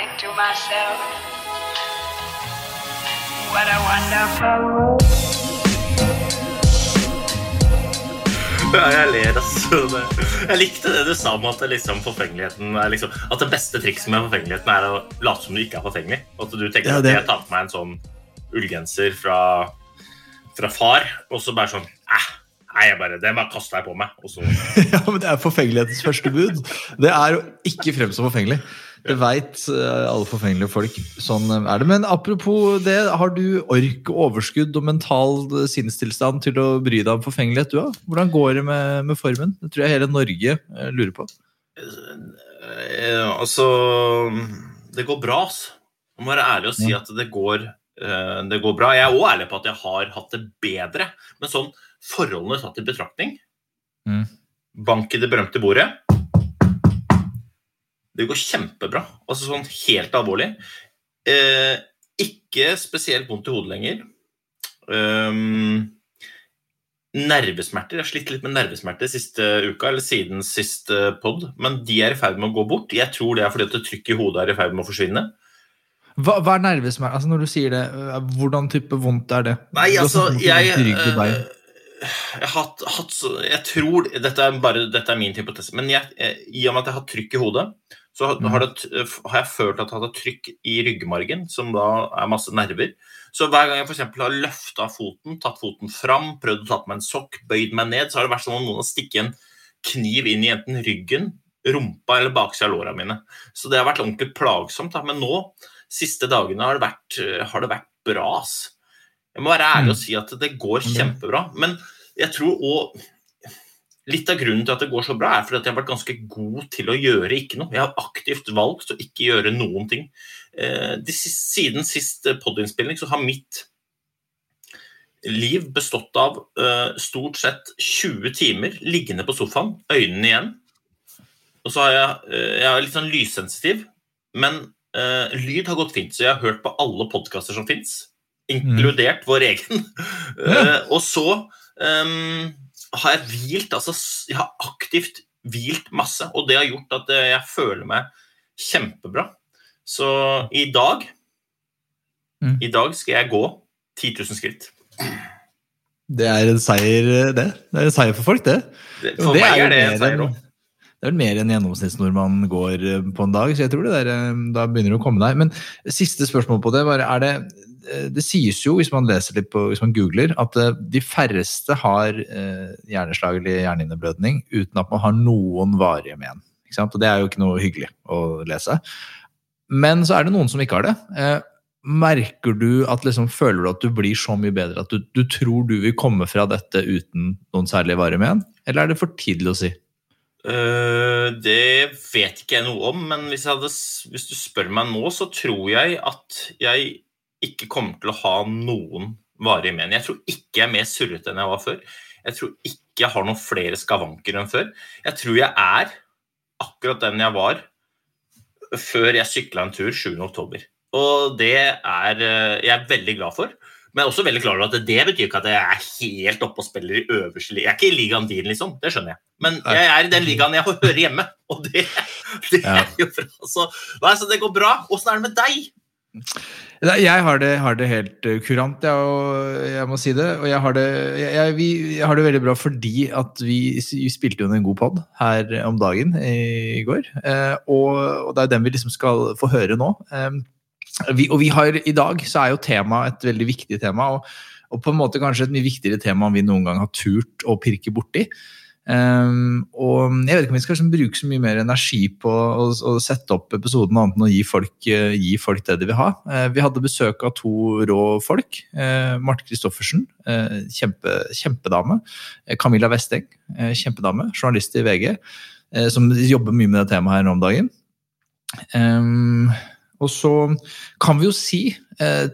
And to myself, what a wonderful world. Ja, jeg ler, altså. Jeg likte det du sa om at, liksom, er liksom, at det beste trikset med forfengeligheten er å late som du ikke er forfengelig. At du tenker Ja, at det- jeg tar på meg en sånn ullgenser fra, fra far, og så bare sånn eh, Nei, jeg bare, det bare kaster jeg på meg. Og så Ja, men Det er forfengelighetens første bud. Det er å ikke fremstå forfengelig. Det veit alle forfengelige folk. Sånn eh, er det. Men apropos det, har du ork, overskudd og mental sinnstilstand til å bry deg om forfengelighet, du òg? Hvordan går det med, med formen? Det tror jeg hele Norge eh, lurer på. eh, Altså Det går bra, altså. Jeg må være ærlig og si at det går, eh, det går bra. Jeg er òg ærlig på at jeg har hatt det bedre. Men sånn forholdene tatt i betraktning Mm. Bank i det berømte bordet. Det går kjempebra. Altså sånn helt alvorlig. Eh, ikke spesielt vondt i hodet lenger. Um, nervesmerter. Jeg har slitt litt med nervesmerter siste uka, eller siden siste pod, men de er i ferd med å gå bort. Jeg tror det er fordi at trykket i hodet er i ferd med å forsvinne. Hva, hva er nervesmerter? Altså når du sier det, øh, hvordan type vondt er det? Nei, altså, jeg eh, jeg hatt, hatt Jeg tror Dette er bare dette er min hypotese, men jeg, eh, i og med at jeg har trykk i hodet, så har, har, det, har jeg følt at jeg har hatt trykk i ryggmargen, som da er masse nerver. Så hver gang jeg eksempel har løfta foten, tatt foten fram, prøvd å ta på meg en sokk, bøyd meg ned, så har det vært som om noen har stikket en kniv inn i enten ryggen, rumpa eller baksida av låra mine. Så det har vært ordentlig plagsomt. Da. Men nå, siste dagene, har det vært, har det vært bra. ass. Jeg må være ærlig Mm. og si at det går Mm. kjempebra. Men jeg tror òg Litt av grunnen til at det går så bra, er fordi at jeg har vært ganske god til å gjøre ikke noe. Jeg har aktivt valgt å ikke gjøre noen ting. Eh, siden sist podinnspilling så har mitt liv bestått av eh, stort sett 20 timer liggende på sofaen, øynene igjen. Og så har jeg, eh, jeg er litt sånn lyssensitiv, men lyd har gått fint, så jeg har hørt på alle podkaster som fins, inkludert vår egen. Eh, og så ehm, har jeg hvilt, altså jeg har aktivt hvilt masse, og det har gjort at eh, jeg føler meg kjempebra. Så i dag Mm. I dag skal jeg gå 10 000 skritt. Det er en seier, det. Det er en seier for folk, det. Det, for meg er det en seier òg. Det er vel mer enn gjennomsnittsnordmann går eh, på en dag, så jeg tror det der, eh, da begynner det å komme der. Men siste spørsmål på det, Bare, er det eh, Det sies jo, hvis man leser litt på, hvis man googler, at eh, de færreste har eh, hjerneslag eller hjerneinneblødning uten at man har noen varige men. Og det er jo ikke noe hyggelig å lese. Men så er det noen som ikke har det. Eh, merker du at liksom, Føler du at du blir så mye bedre at du, du tror du vil komme fra dette uten noen særlige varige men? Eller er det for tidlig å si? Uh, det vet ikke jeg noe om, men hvis, hadde, hvis du spør meg nå, så tror jeg at jeg ikke kommer til å ha noen varige men. Jeg tror ikke jeg er mer surrete enn jeg var før. Jeg tror ikke jeg har noen flere skavanker enn før. Jeg tror jeg er akkurat den jeg var før jeg sykla en tur 7. oktober. Og det er eh, jeg er veldig glad for. Men jeg er også veldig klar over at det betyr ikke at jeg er helt oppe og spiller i øverste liga. Jeg er ikke i ligaen din, liksom. Det skjønner jeg. Men jeg er i den ligaen jeg hører hjemme, og det, det er jo bra. Så, nei, så det går bra. Åssen er det med deg? Jeg har det, har det helt eh, kurant, jeg, jeg må si det. Og jeg har det, jeg, vi, jeg har det veldig bra fordi at vi, vi spilte jo en god pod her om dagen i, går. Eh, og, og det er den vi liksom skal få høre nå. Eh, vi, og vi har, i dag så er jo temaet et veldig viktig tema. og og på en måte kanskje et mye viktigere tema enn vi noen gang har turt å pirke borti. Um, og jeg vet ikke om vi skal liksom bruke så mye mer energi på å, å sette opp episoden annet enn å gi folk, uh, gi folk det de vil ha. Uh, vi hadde besøk av to rå folk. Uh, Marte Christoffersen, kjempe, kjempedame. Camilla Westeng, kjempedame, journalist i VG, som jobber mye med det temaet her nå om dagen. Um, og så kan vi jo si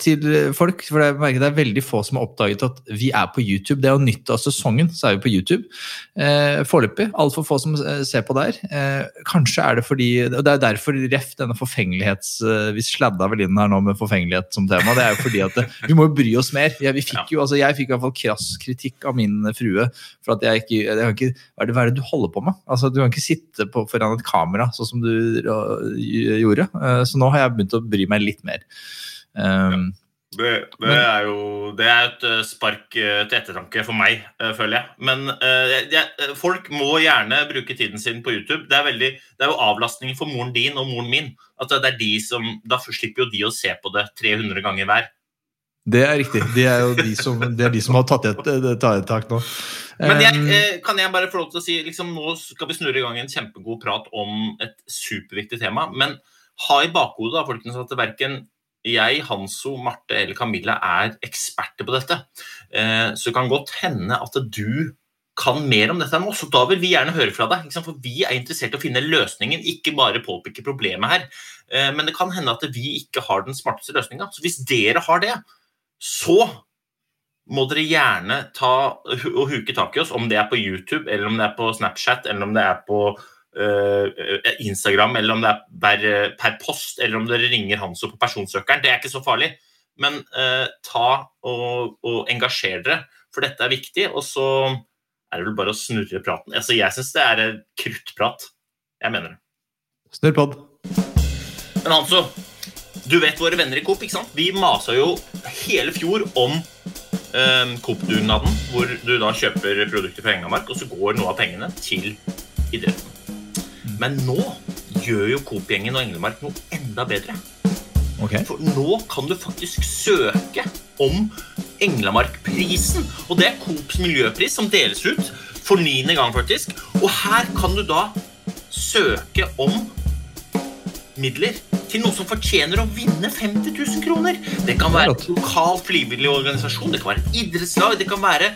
til folk, for jeg merker det er veldig få som har oppdaget at vi er på YouTube. Det er jo nytt av sesongen, så er vi på YouTube. Eh, Foreløpig. Altfor få som eh, ser på der. Eh, kanskje er det fordi og Det er derfor ref denne forfengelighets... Eh, vi sladda vel inn her nå med forfengelighet som tema. Det er jo fordi at det, eh, vi må jo bry oss mer. Ja, vi fikk jo, altså Jeg fikk i hvert fall krass kritikk av min frue for at jeg ikke, jeg kan ikke hva er, det, hva er det du holder på med? Altså Du kan ikke sitte på, foran et kamera sånn som du gjorde. Så nå har jeg begynt å bry meg litt mer. Um, det, det, er jo det er et eh, spark eh, til ettertanke for meg, eh, føler jeg. Men uh, jeg, folk må gjerne bruke tiden sin på YouTube. Det er, veldig, det er jo avlastningen for moren din og moren min. At det er de som, Da slipper jo de å se på det 300 ganger hver. Det er riktig. Det er jo de som, det er de som har tatt et, et tak nå. Men jeg, kan jeg bare få lov til å si liksom, Nå skal vi snurre i gang en kjempegod prat om et superviktig tema. Men ha i bakhodet da, folkens, at verken jeg, Hanso, Marte eller Camilla er eksperter på dette. Eh, så det kan godt hende at du kan mer om dette enn oss, og da vil vi gjerne høre fra deg. For vi er interessert i å finne løsningen, ikke bare påpeke problemet her. Eh, men det kan hende at vi ikke har den smarteste løsninga. Så hvis dere har det, så må dere gjerne ta og huke tak i oss, om det er på YouTube, eller om det er på Snapchat, eller om det er på Instagram, eller om det er per, post, eller om dere ringer Hanso på personsøkeren. Det er ikke så farlig. Men uh, ta og, og engasjer dere, for dette er viktig. Og så er det vel bare å snurre praten. Altså, jeg syns det er kruttprat. Jeg mener det. Snurr pod. Men Hanso, du vet våre venner i Coop, ikke sant? Vi masa jo hele fjor om uh, Coop-dugnaden, hvor du da kjøper produkter fra Engamark, og så går noe av pengene til idretten. Men nå gjør jo Coop-gjengen og Englemark noe enda bedre. Okay. For nå kan du faktisk søke om Englemarkprisen. Og det er Coops miljøpris som deles ut for niende gang, faktisk. Og her kan du da søke om midler til noe som fortjener å vinne 50 000 kroner. Det kan være en lokal frivillig organisasjon, det kan være et idrettslag, det kan være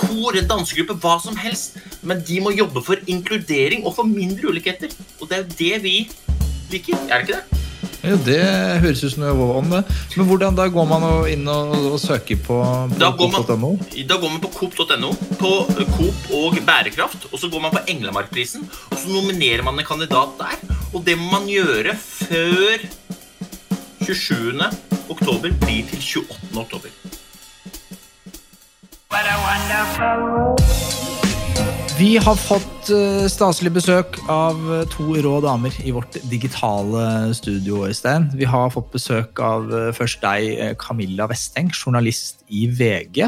kor, en dansegruppe, hva som helst. Men de må jobbe for inkludering og for mindre ulikheter. Og det er jo det vi liker. Er det ikke det? Ja, Det høres ut som noe om det. Men hvordan da går man inn og, og søker på, på coop.no? Da går man på coop.no, på Coop og bærekraft, og så går man på Englemarkprisen, og så nominerer man en kandidat der. Og det må man gjøre før 27. oktober blir til 28. oktober. Vi har fått uh, staselig besøk av uh, to rå damer i vårt digitale studio. Øystein. Vi har fått besøk av uh, først deg, Camilla Westeng, journalist i VG.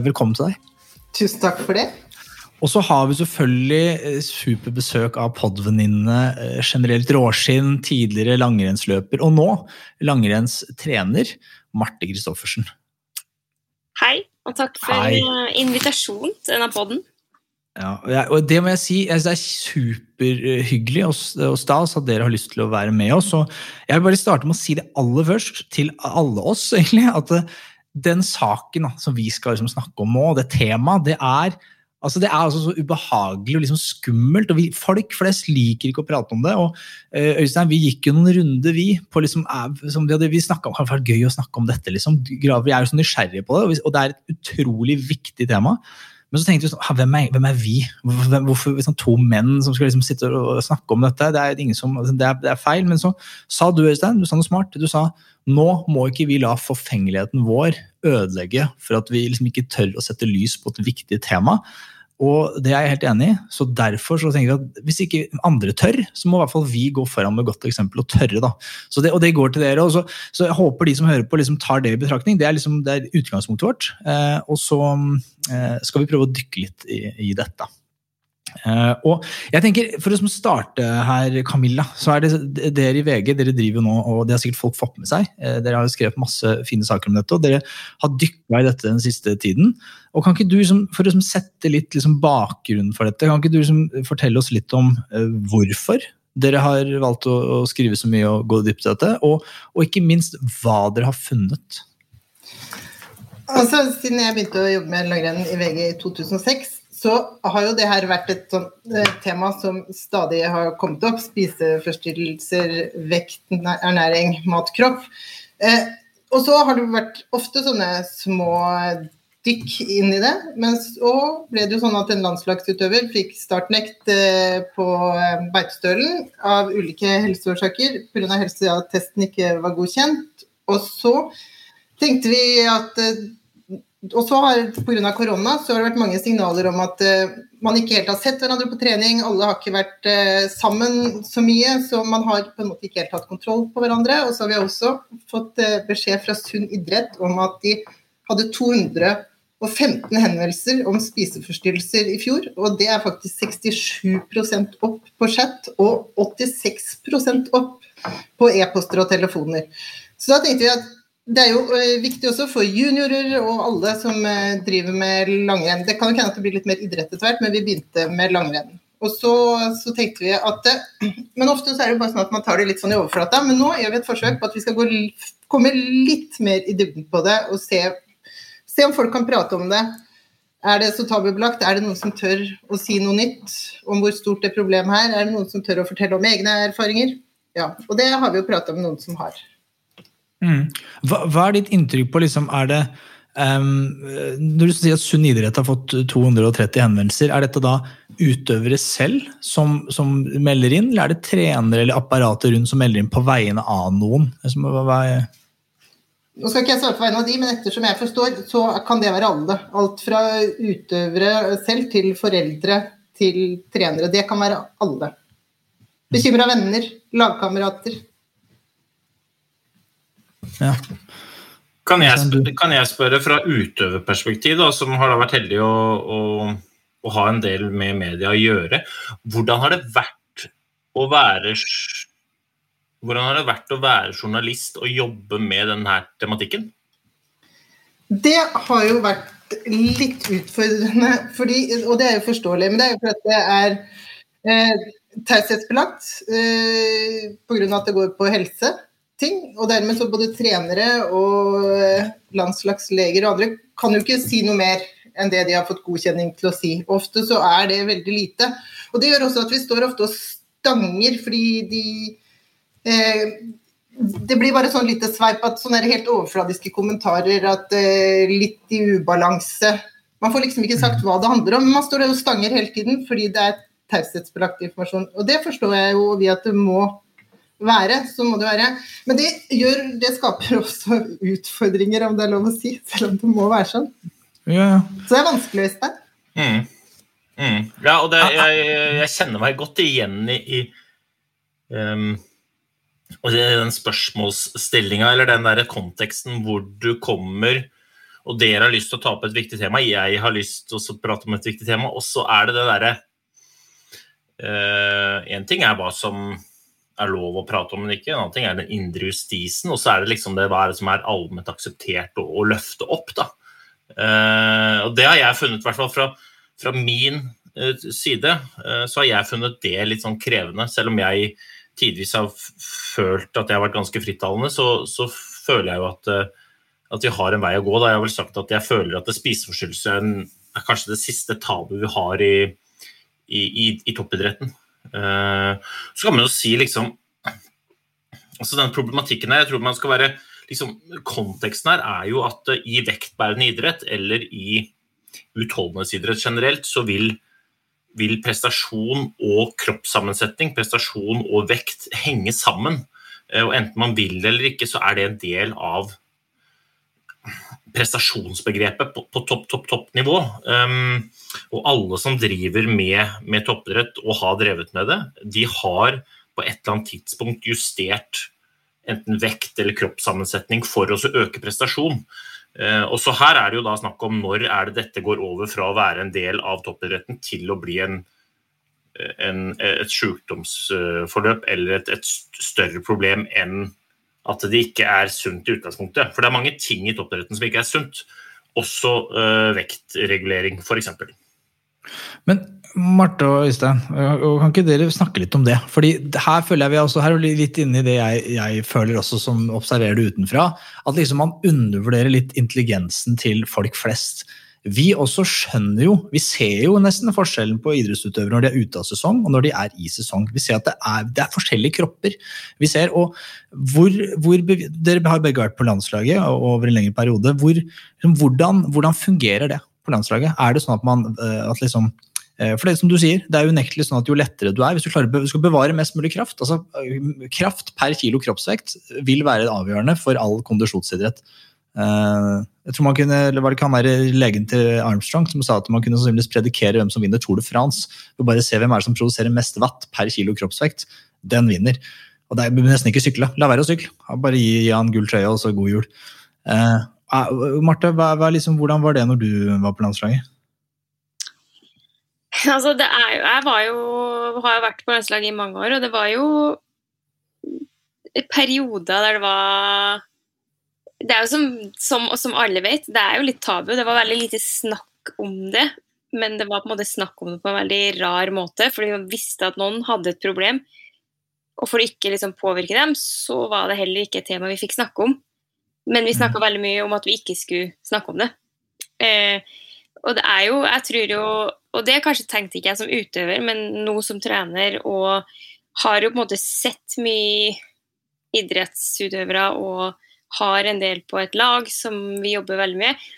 velkommen til deg. Tusen takk for det. Og så har vi selvfølgelig superbesøk av podvenninnene generelt råskinn, tidligere langrennsløper og nå langrennstrener Marte Christoffersen. Hei. Og takk for Hei. invitasjonen til denne poden. Ja, og det må jeg si, det er superhyggelig og, stas at dere har lyst til å være med oss. Og jeg vil bare starte med å si det aller først, til alle oss, egentlig, at eh, den saken som vi skal liksom snakke om nå, det temaet, det er Altså, det er altså så ubehagelig og liksom skummelt. og vi, Folk flest liker ikke å prate om det. og uh, Øystein, Vi gikk jo noen runder vi på liksom, som vi, hadde, vi om, det vært gøy å snakke om dette. liksom, Vi er jo så nysgjerrige på det, og, vi, og det er et utrolig viktig tema. Men så tenkte vi sånn, hvem er, hvem er vi? Hvorfor sånn, To menn som skal liksom sitte og snakke om dette? Det er, som, altså, det, er, det er, feil. Men så sa du Øystein, du sa noe smart. Du sa nå må ikke vi la forfengeligheten vår ødelegge for at vi liksom ikke tør å sette lys på et viktig tema. og det er jeg helt enig i. Så derfor så tenker jeg at hvis ikke andre tør, så må i hvert fall vi gå foran med godt eksempel og tørre. da. Det, og det går til dere. Så, så jeg håper de som hører på, liksom tar det i betraktning. Det er liksom det er utgangspunktet vårt. Eh, og så eh, skal vi prøve å dykke litt i, i dette. Uh, og jeg tenker, For å starte her, Camilla, så er det dere i VG dere driver nå, og det har sikkert folk fått med seg. Uh, dere har jo skrevet masse fine saker om dette, og dere har dykka i dette den siste tiden. Og kan ikke du, som, For å som sette litt liksom, bakgrunnen for dette, kan ikke du som, fortelle oss litt om uh, hvorfor dere har valgt å, å, skrive så mye og gå dypt i dette? Og, og ikke minst hva dere har funnet? Altså, Siden jeg begynte å jobbe med langrenn i VG i 2006, så har jo det her vært et sånt eh, tema som stadig har kommet opp. Spiseforstyrrelser, vekt, ernæring, mat, kropp. Eh, og så har det vært ofte sånne små dykk inn i det. Men så ble det jo sånn at en landslagsutøver fikk startnekt eh, på beitestølen Beitostølen av ulike helseårsaker pga. helseattesten ikke var godkjent. Og så tenkte vi at eh, og så har Pga. korona så har det vært mange signaler om at uh, man ikke helt har sett hverandre på trening. Alle har ikke vært uh, sammen så mye, så man har på en måte ikke helt hatt kontroll på hverandre. Og så har vi også fått uh, beskjed fra Sunn idrett om at de hadde 215 henvendelser om spiseforstyrrelser i fjor. Og det er faktisk 67% opp på chat og 86% opp på e-poster og telefoner. Så da tenkte vi at det er jo eh, viktig også for juniorer og alle som eh, driver med langrenn. Det kan jo hende at det blir litt mer idrett etter hvert, men vi begynte med langrenn. Og så, så, tenkte vi at Men ofte så er det bare sånn at man tar det litt sånn i overflata. Men nå gjør vi et forsøk på at vi skal gå, komme litt mer i dybden på det og se, se om folk kan prate om det. Er det så tabubelagt? Er det noen som tør å si noe nytt om hvor stort det problemet er? Er det noen som tør å fortelle om egne erfaringer? Ja, og det har vi jo prata med noen som har. Mm. Hva, hva, er ditt inntrykk på liksom, er det um, Når du sier at Sunn idrett har fått 230 henvendelser, er dette da utøvere selv som, som, melder inn, eller er det trenere eller apparater rundt som melder inn på vegne av noen? Hva er nå skal ikke jeg svare på vegne av de, men ettersom jeg forstår, så kan det være alle. Alt fra utøvere selv til foreldre til trenere. Det kan være alle. Bekymra venner, lagkamerater. Ja. Kan jeg, kan jeg, spørre fra utøverperspektiv, da, som har vært heldig å, å, å, ha en del med media å gjøre. Hvordan har det vært å være hvordan har det vært å være journalist og jobbe med denne tematikken? Det har jo vært litt utfordrende, fordi, og det er jo forståelig. Men det er jo fordi det er eh, taushetsbelagt eh, pga. at det går på helse ting. Og dermed så både trenere og eh, landslagsleger og andre kan jo ikke si noe mer enn det de har fått godkjenning til å si. Ofte så er det veldig lite. Og det gjør også at vi står ofte og stanger fordi de eh, det blir bare sånn lite sveip at sånne helt overfladiske kommentarer at eh, litt i ubalanse Man får liksom ikke sagt hva det handler om, men man står der og stanger hele tiden fordi det er taushetsbelagt informasjon. Og det forstår jeg jo vi at det må være, så må det være. Men det, gjør, det skaper også utfordringer, om det er lov å si, selv om det må være sånn. Ja. Så det er vanskelig, det. Mm. Mm. Ja, og det, jeg, jeg, kjenner meg godt igjen i, i um, den spørsmålsstillinga eller den der konteksten hvor du kommer og dere har lyst til å ta opp et viktig tema, jeg har lyst til å prate om et viktig tema, og så er det det derre Én uh, ting er hva som er lov å prate om, men ikke. En annen ting er den indre justisen, og så er det liksom det hva er det som er allment akseptert å, å løfte opp. da. Uh, og Det har jeg funnet, i hvert fall fra, fra min uh, side, uh, så har jeg funnet det litt sånn krevende. Selv om jeg tidvis har følt at jeg har vært ganske frittalende, så, så føler jeg jo at, at, vi har en vei å gå. Da jeg har vel sagt at jeg føler at spiseforstyrrelse er, er kanskje det siste tabu vi har i, i, i, i toppidretten. Eh, så kan man jo si liksom altså den problematikken her, jeg tror man skal være liksom, Konteksten her er jo at eh, i vektbærende idrett eller i utholdenhetsidrett generelt, så vil, vil prestasjon og kroppssammensetning, prestasjon og vekt henge sammen. Eh, og enten man vil eller ikke, så er det en del av prestasjonsbegrepet på, på topp, topp, toppnivå. Um, og alle som driver med, med toppidrett og har drevet med det, de har på et eller annet tidspunkt justert enten vekt eller kroppssammensetning for å øke prestasjon. Uh, og så Her er det jo da snakk om når er det dette går over fra å være en del av toppidretten til å bli en, en, et sykdomsforløp eller et, et større problem enn at det ikke er sunt i utgangspunktet. For det er mange ting i toppidretten som ikke er sunt. Også øh, vektregulering, f.eks. Men Marte og Øystein, kan ikke dere snakke litt om det? Fordi her føler jeg vi også, her er vi litt inne i det jeg, jeg, føler også som observerer det utenfra. At liksom man undervurderer litt intelligensen til folk flest vi også skjønner jo, vi ser jo nesten forskjellen på idrettsutøvere når de er ute av sesong og når de er i sesong. Vi ser at det er, det er forskjellige kropper. Vi ser, og hvor, hvor, Dere har begge vært på landslaget over en lengre periode. Hvor, hvordan, hvordan, fungerer det på landslaget? Er det sånn at man eh, at liksom, eh, for det som du sier, det er unektelig sånn at jo lettere du er, hvis du klarer du skal bevare mest mulig kraft altså Kraft per kilo kroppsvekt vil være avgjørende for all kondisjonsidrett. Jeg tror man kunne, eller var det ikke han der Legen til Armstrong som sa at man kunne sannsynligvis predikere hvem som vinner Tour de France. og bare se hvem er det som produserer mest watt per kilo kroppsvekt. Den vinner. Og det er nesten ikke sykle. La være å sykle. Bare gi, gi han gull trøye og så god jul. Uh, Marte, hva, hva, liksom, hvordan var det når du var på landslaget? Altså, det er jo Jeg var jo, har jo vært på landslaget i mange år, og det var jo perioder der det var det er jo som, som, som, alle vet, det er jo litt tabu. Det var veldig lite snakk om det. Men det var på en måte snakk om det på en veldig rar måte, fordi man visste at noen hadde et problem. Og for å ikke liksom påvirke dem, så var det heller ikke et tema vi fikk snakke om. Men vi snakka mm. veldig mye om at vi ikke skulle snakke om det. Eh, og det er jo, jeg tror jo Og det kanskje tenkte ikke jeg som utøver, men nå som trener og har jo på en måte sett mye idrettsutøvere og har en del på et lag som vi jobber veldig med.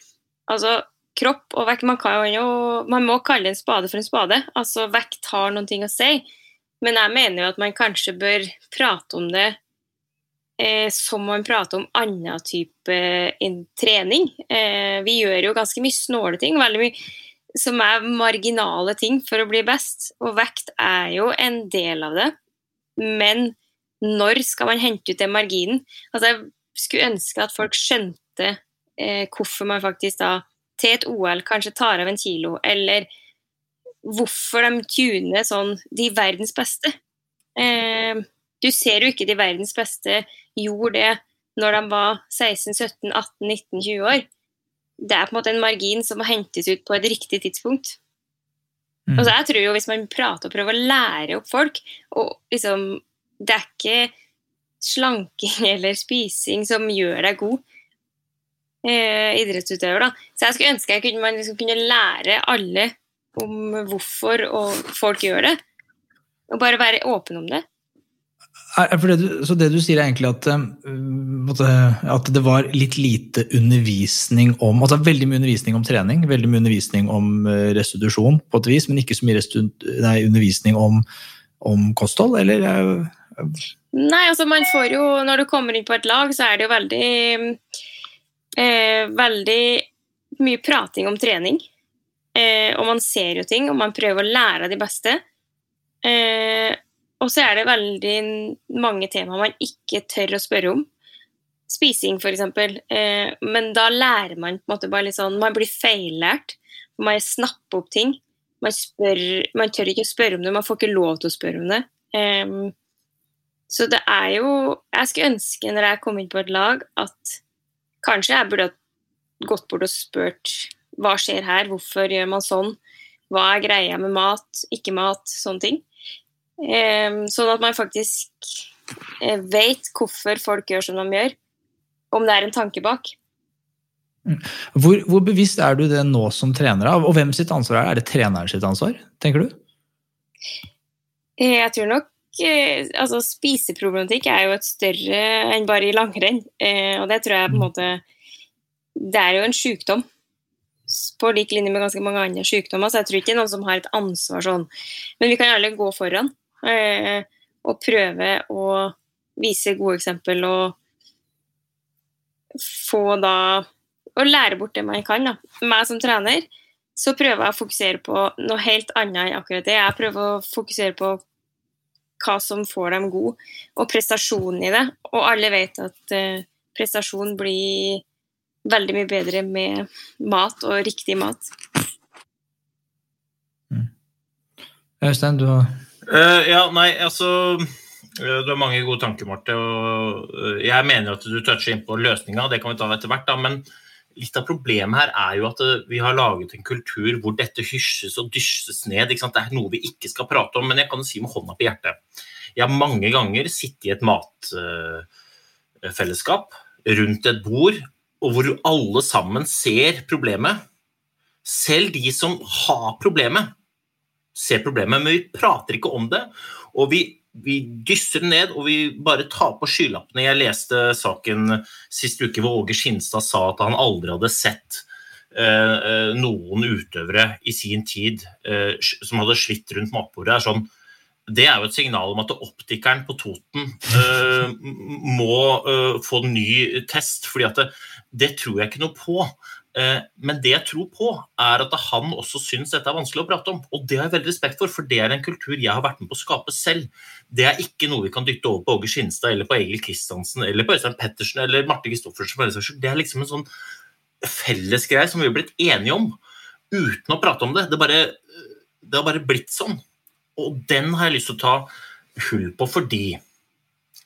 Altså, kropp og vekt man, jo, man må kalle en spade for en spade. Altså, vekt har noen ting å si. Men jeg mener jo at man kanskje bør prate om det eh, som man prater om annen type eh, trening. Eh, vi gjør jo ganske mye snåle ting, veldig mye som er marginale ting for å bli best. Og vekt er jo en del av det. Men når skal man hente ut den marginen? Altså, skulle ønske at folk skjønte eh, hvorfor man faktisk da til et OL kanskje tar av en kilo, eller hvorfor de tuner sånn de verdens beste. Eh, du ser jo ikke de verdens beste gjorde det når de var 16, 17, 18, 19, 20 år. Det er på en måte en margin som må hentes ut på et riktig tidspunkt. Mm. Altså jeg tror jo Hvis man prater og prøver å lære opp folk og liksom, Det er ikke slanking eller spising som gjør deg god eh, idrettsutøver. Da. Så jeg skulle ønske jeg kunne, man liksom kunne lære alle om hvorfor folk gjør det. Og bare være åpen om det. Det du, så det du sier er egentlig at, eh, at, det var litt lite undervisning om altså Veldig mye undervisning om trening, veldig mye undervisning om eh, restitusjon, på et vis, men ikke så mye nei, undervisning om, om kosthold? Eller Nei, altså man får jo Når du kommer inn på et lag, så er det jo veldig eh, Veldig mye prating om trening. Eh, og man ser jo ting, og man prøver å lære av de beste. Eh, og så er det veldig mange temaer man ikke tør å spørre om. Spising, f.eks. Eh, men da lærer man på en måte bare litt sånn Man blir feillært. Man snapper opp ting. Man, spør, man tør ikke å spørre om det, man får ikke lov til å spørre om det. Eh, så det er jo Jeg skulle ønske når jeg kom inn på et lag, at kanskje jeg burde gått bort og spurt hva skjer her, hvorfor gjør man sånn, hva er greia med mat, ikke mat, sånne ting. Um, sånn at man faktisk uh, vet hvorfor folk gjør som de gjør, om det er en tanke bak. Mm. Hvor, hvor, bevisst er du det nå som trener, og hvem sitt ansvar er det? Er det treneren sitt ansvar, tenker du? Jeg tror nok Eh, altså Spiseproblematikk er jo et større enn bare i langrenn. Eh, og det tror jeg på en mm. måte Det er jo en sykdom. På lik linje med ganske mange andre sykdommer, så jeg tror ikke det er noen som har et ansvar sånn. Men vi kan alle gå foran eh, og prøve å vise gode eksempel og få da å lære bort det man kan. da. Meg som trener, så prøver jeg å fokusere på noe helt annet enn akkurat det. Jeg prøver å fokusere på hva som får dem god, og prestasjonen i det. Og alle vet at eh, prestasjon blir veldig mye bedre med mat og riktig mat. Øystein, du har uh, ja, nei, altså eh, Du har mange gode tanker, Marte. og Jeg mener at du toucher inn på løsninga, det kan vi ta etter hvert. da, men litt av problemet her er jo at eh, vi har laget en kultur hvor dette hysjes og dysjes ned. ikke sant? Det er noe vi ikke skal prate om, men jeg kan si med hånda på hjertet. Jeg har mange ganger sittet i et matfellesskap rundt et bord, og hvor alle sammen ser problemet. Selv de som har problemet, ser problemet, men vi prater ikke om det. Og vi, vi dysser den ned, og vi bare tar på skylappene. Jeg leste saken sist uke hvor Åge Skinstad sa at han aldri hadde sett eh, eh, noen utøvere i sin tid eh, som hadde slitt rundt matbordet. er sånn det er jo et signal om at optikeren på Toten eh, må eh, få ny test. fordi det, det tror jeg ikke noe på. Eh, men det jeg tror på, er at han også syns dette er vanskelig å prate om. Og det har jeg veldig respekt for, for det er en kultur jeg har vært med på å skape selv. Det er ikke noe vi kan dytte over på Åge Skinstad eller på Egil Kristiansen eller på Øystein Pettersen eller Marte skyld. Det er liksom en sånn fellesgreie som vi har blitt enige om uten å prate om det. Det, bare, det har bare blitt sånn. Og den har jeg lyst til å ta hull på fordi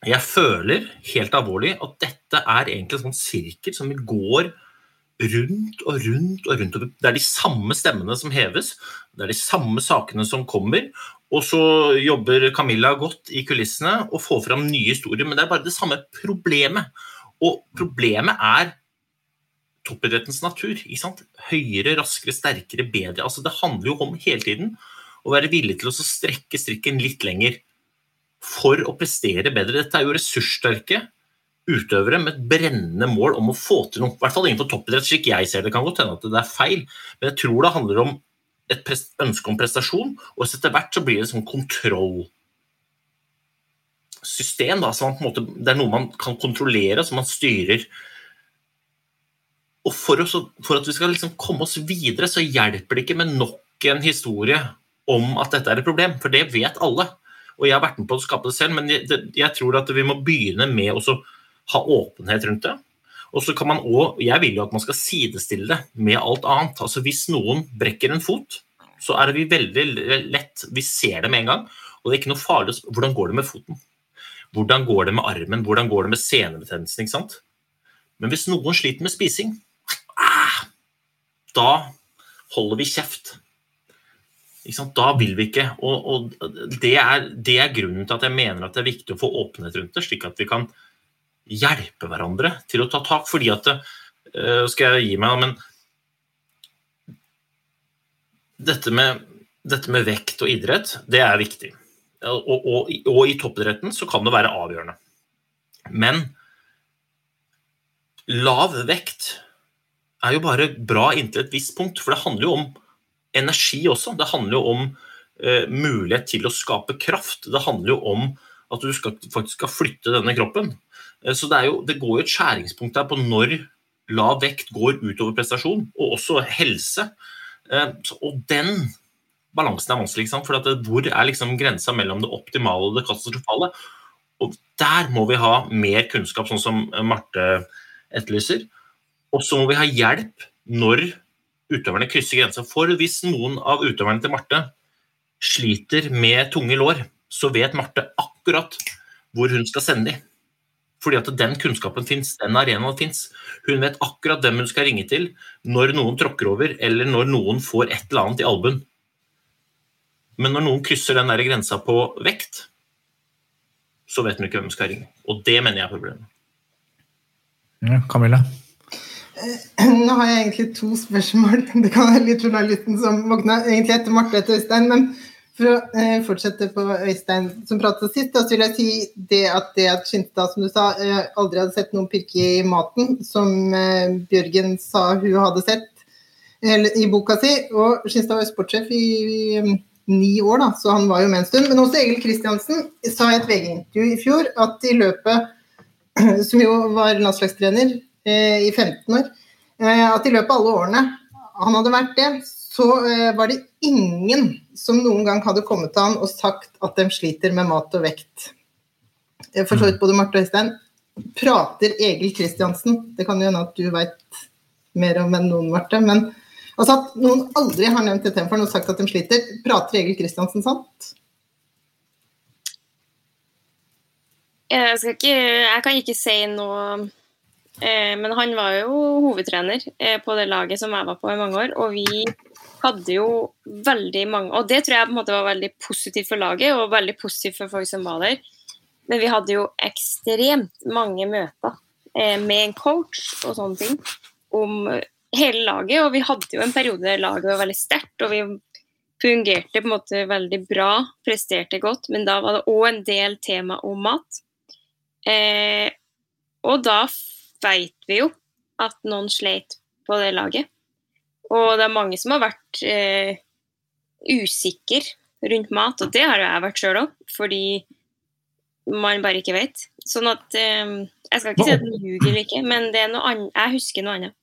jeg føler helt alvorlig at dette er egentlig en sånn sirkel som vi går rundt og rundt og rundt. Det er de samme stemmene som heves, det er de samme sakene som kommer. Og så jobber Camilla godt i kulissene og får fram nye historier, men det er bare det samme problemet. Og problemet er toppidrettens natur. Høyere, raskere, sterkere, bedre. Altså, det handler jo om hele tiden å være villig til å strekke strikken litt lenger for å prestere bedre. Dette er jo ressurssterke utøvere med et brennende mål om å få til noe. I hvert fall innenfor toppidrett, slik jeg ser det. kan godt hende at det er feil, men jeg tror det handler om et ønske om prestasjon, og etter hvert så blir det et sånn kontrollsystem. Da, så måte, det er noe man kan kontrollere, som man styrer. Og for, oss, for at vi skal liksom komme oss videre, så hjelper det ikke med nok en historie om at dette er et problem, for det vet alle. Og jeg har vært med på å skape det selv, men jeg, jeg tror at vi må begynne med å ha åpenhet rundt det. Og så kan man også, Jeg vil jo at man skal sidestille det med alt annet. Altså Hvis noen brekker en fot, så er det vi veldig lett Vi ser det med en gang, og det er ikke noe farlig Hvordan går det med foten? Hvordan går det med armen? Hvordan går det med senebetennelsen? ikke sant? Men hvis noen sliter med spising, ah, da holder vi kjeft. Da vil vi ikke. Og, og det, er, det, er, grunnen til at jeg mener at det er viktig å få åpenhet rundt det, slik at vi kan hjelpe hverandre til å ta tak. Fordi at uh, Skal jeg gi meg, men dette med, dette med vekt og idrett, det er viktig. Og, og, og, i toppidretten så kan det være avgjørende. Men lav vekt er jo bare bra inntil et visst punkt, for det handler jo om energi også. Det handler jo om eh, mulighet til å skape kraft. Det handler jo om at du skal, faktisk skal flytte denne kroppen. Eh, så det, jo, det, går jo et skjæringspunkt der på når lav vekt går utover prestasjon, og også helse. Eh, og den balansen er vanskelig. For det, hvor er liksom grensa mellom det optimale og det katastrofale? Og der må vi ha mer kunnskap, sånn som Marte etterlyser. Og så må vi ha hjelp når utøverne krysser grensa. For hvis noen av utøverne til Marte sliter med tunge lår, så vet Marte akkurat hvor hun skal sende dem. Fordi at den kunnskapen fins, den arenaen fins. Hun vet akkurat hvem hun skal ringe til når noen tråkker over, eller når noen får et eller annet i albuen. Men når noen krysser den der grensa på vekt, så vet hun ikke hvem hun skal ringe. Og det mener jeg er problemet. Ja, Camilla? Nå har jeg egentlig to spørsmål. Det kan være litt journalisten som våkna egentlig etter Marte etter Øystein. Men for å eh, fortsette på Øystein som pratet sist, da, så vil jeg si det at det at Skinstad, som du sa, eh, aldri hadde sett noen pirke i maten, som eh, Bjørgen sa hun hadde sett i boka si. Og Skinstad var jo sportssjef i, i ni år, da, så han var jo med en stund. Men også Egil Kristiansen sa i et VG-intervju i fjor at i løpet, som jo var landslagstrener, Eh, i 15 år, eh, at i løpet av alle årene han hadde vært det, så eh, var det ingen som noen gang hadde kommet til han og sagt at de sliter med mat og vekt. Eh, For så vidt både Marte og Øystein. Prater Egil Kristiansen Det kan jo hende at du veit mer om enn noen, Marte. Men altså at noen aldri har nevnt dette for noen og sagt at de sliter. Prater Egil Kristiansen sant? Jeg, skal ikke, jeg kan ikke si noe eh, Men han var jo hovedtrener eh, på det laget som jeg var på i mange år. Og vi hadde jo veldig mange Og det tror jeg på en måte var veldig positivt for laget, og veldig positivt for folk som var der. Men vi hadde jo ekstremt mange møter eh, med en coach og sånne ting om hele laget. Og vi hadde jo en periode der laget var veldig sterkt, og vi fungerte på en måte veldig bra, presterte godt. Men da var det òg en del tema om mat. Eh, og da veit vi jo at noen sleit på det laget. Og det er mange som har vært eh, usikre rundt mat, og det har jeg vært sjøl òg, fordi man bare ikke vet. Sånn at eh, Jeg skal ikke si at den ljuger eller ikke, men jeg husker noe annet.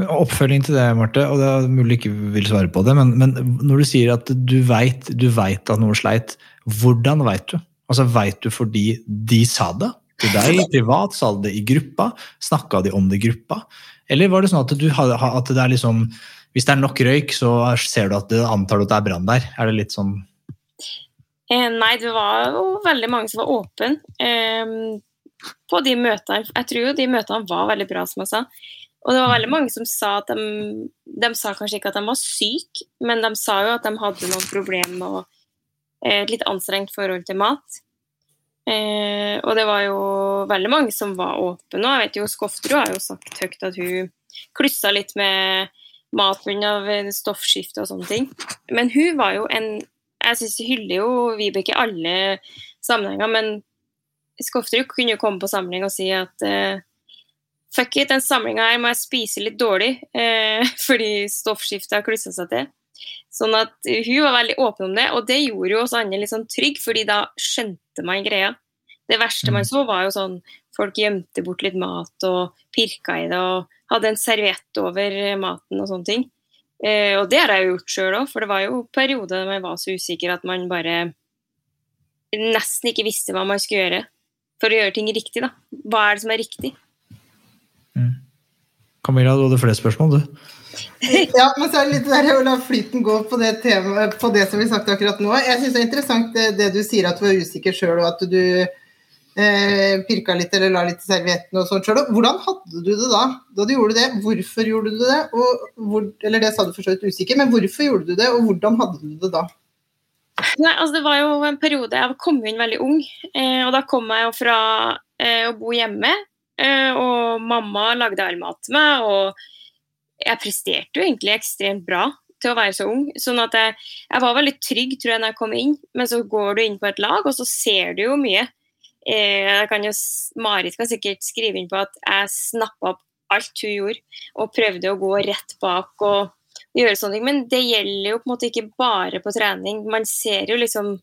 Oppfølging til det, Marte, og det er mulig du ikke vil svare på det, men, men når du sier at du veit at noe sleit, hvordan veit du? Altså Veit du fordi de sa det til deg privat, sa de det i gruppa, snakka de om det i gruppa? Eller var det sånn at, du, at det er liksom Hvis det er nok røyk, så ser du at det antar du at det er brann der? Er det litt sånn Eh, nei, det var jo veldig mange som var åpne eh, på de møtene. Jeg tror jo de møtene var veldig bra, som jeg sa. Og det var veldig mange som sa at de De sa kanskje ikke at de var syke, men de sa jo at de hadde noen problemer og å, et litt anstrengt forhold til mat. Eh, og det var jo veldig mange som var åpne. Og jeg vet jo Skofterud har jo sagt høyt at hun klussa litt med mat pga. stoffskifte og sånne ting. Men hun var jo en Jeg syns hun hyller jo Vibeke i alle sammenhenger, men Skofterud kunne jo komme på samling og si at eh, fuck it, den samlinga her må jeg spise litt dårlig eh, fordi stoffskiftet har klussa seg til. Sånn at hun var veldig åpen om det, og det gjorde jo oss andre litt sånn trygg, fordi da skjønte man greia. Det verste man så, var jo sånn folk gjemte bort litt mat og pirka i det og hadde en serviett over maten og sånne ting. Eh, og det har jeg jo gjort sjøl òg, for det var jo perioder man var så usikker at man bare nesten ikke visste hva man skulle gjøre for å gjøre ting riktig. da. Hva er det som er riktig? Camilla, du hadde flere spørsmål, du. Ja, men så er det litt der å la flyten gå på det, tema, på det som vi snakket akkurat nå. Jeg syns det er interessant det, det du sier at du var usikker sjøl, og at du eh, pirka litt eller la litt i servietten og sånt sjøl. Hvordan hadde du det da? Da du gjorde det, hvorfor gjorde du det? Hvor, eller det sa du for så vidt usikker, men hvorfor gjorde du det, og hvordan hadde du det da? Nei, altså Det var jo en periode Jeg kom inn veldig ung, eh, og da kom jeg jo fra eh, å bo hjemme. Eh, og mamma lagde all mat til meg, og jeg presterte jo egentlig ekstremt bra til å være så ung. Sånn at jeg, jeg var veldig trygg tror jeg, når jeg kom inn, men så går du inn på et lag, og så ser du jo mye. Eh, kan jo, Marit kan sikkert skrive inn på at jeg snappa opp alt hun gjorde, og prøvde å gå rett bak og gjøre sånne ting. Men det gjelder jo på en måte ikke bare på trening. Man ser jo liksom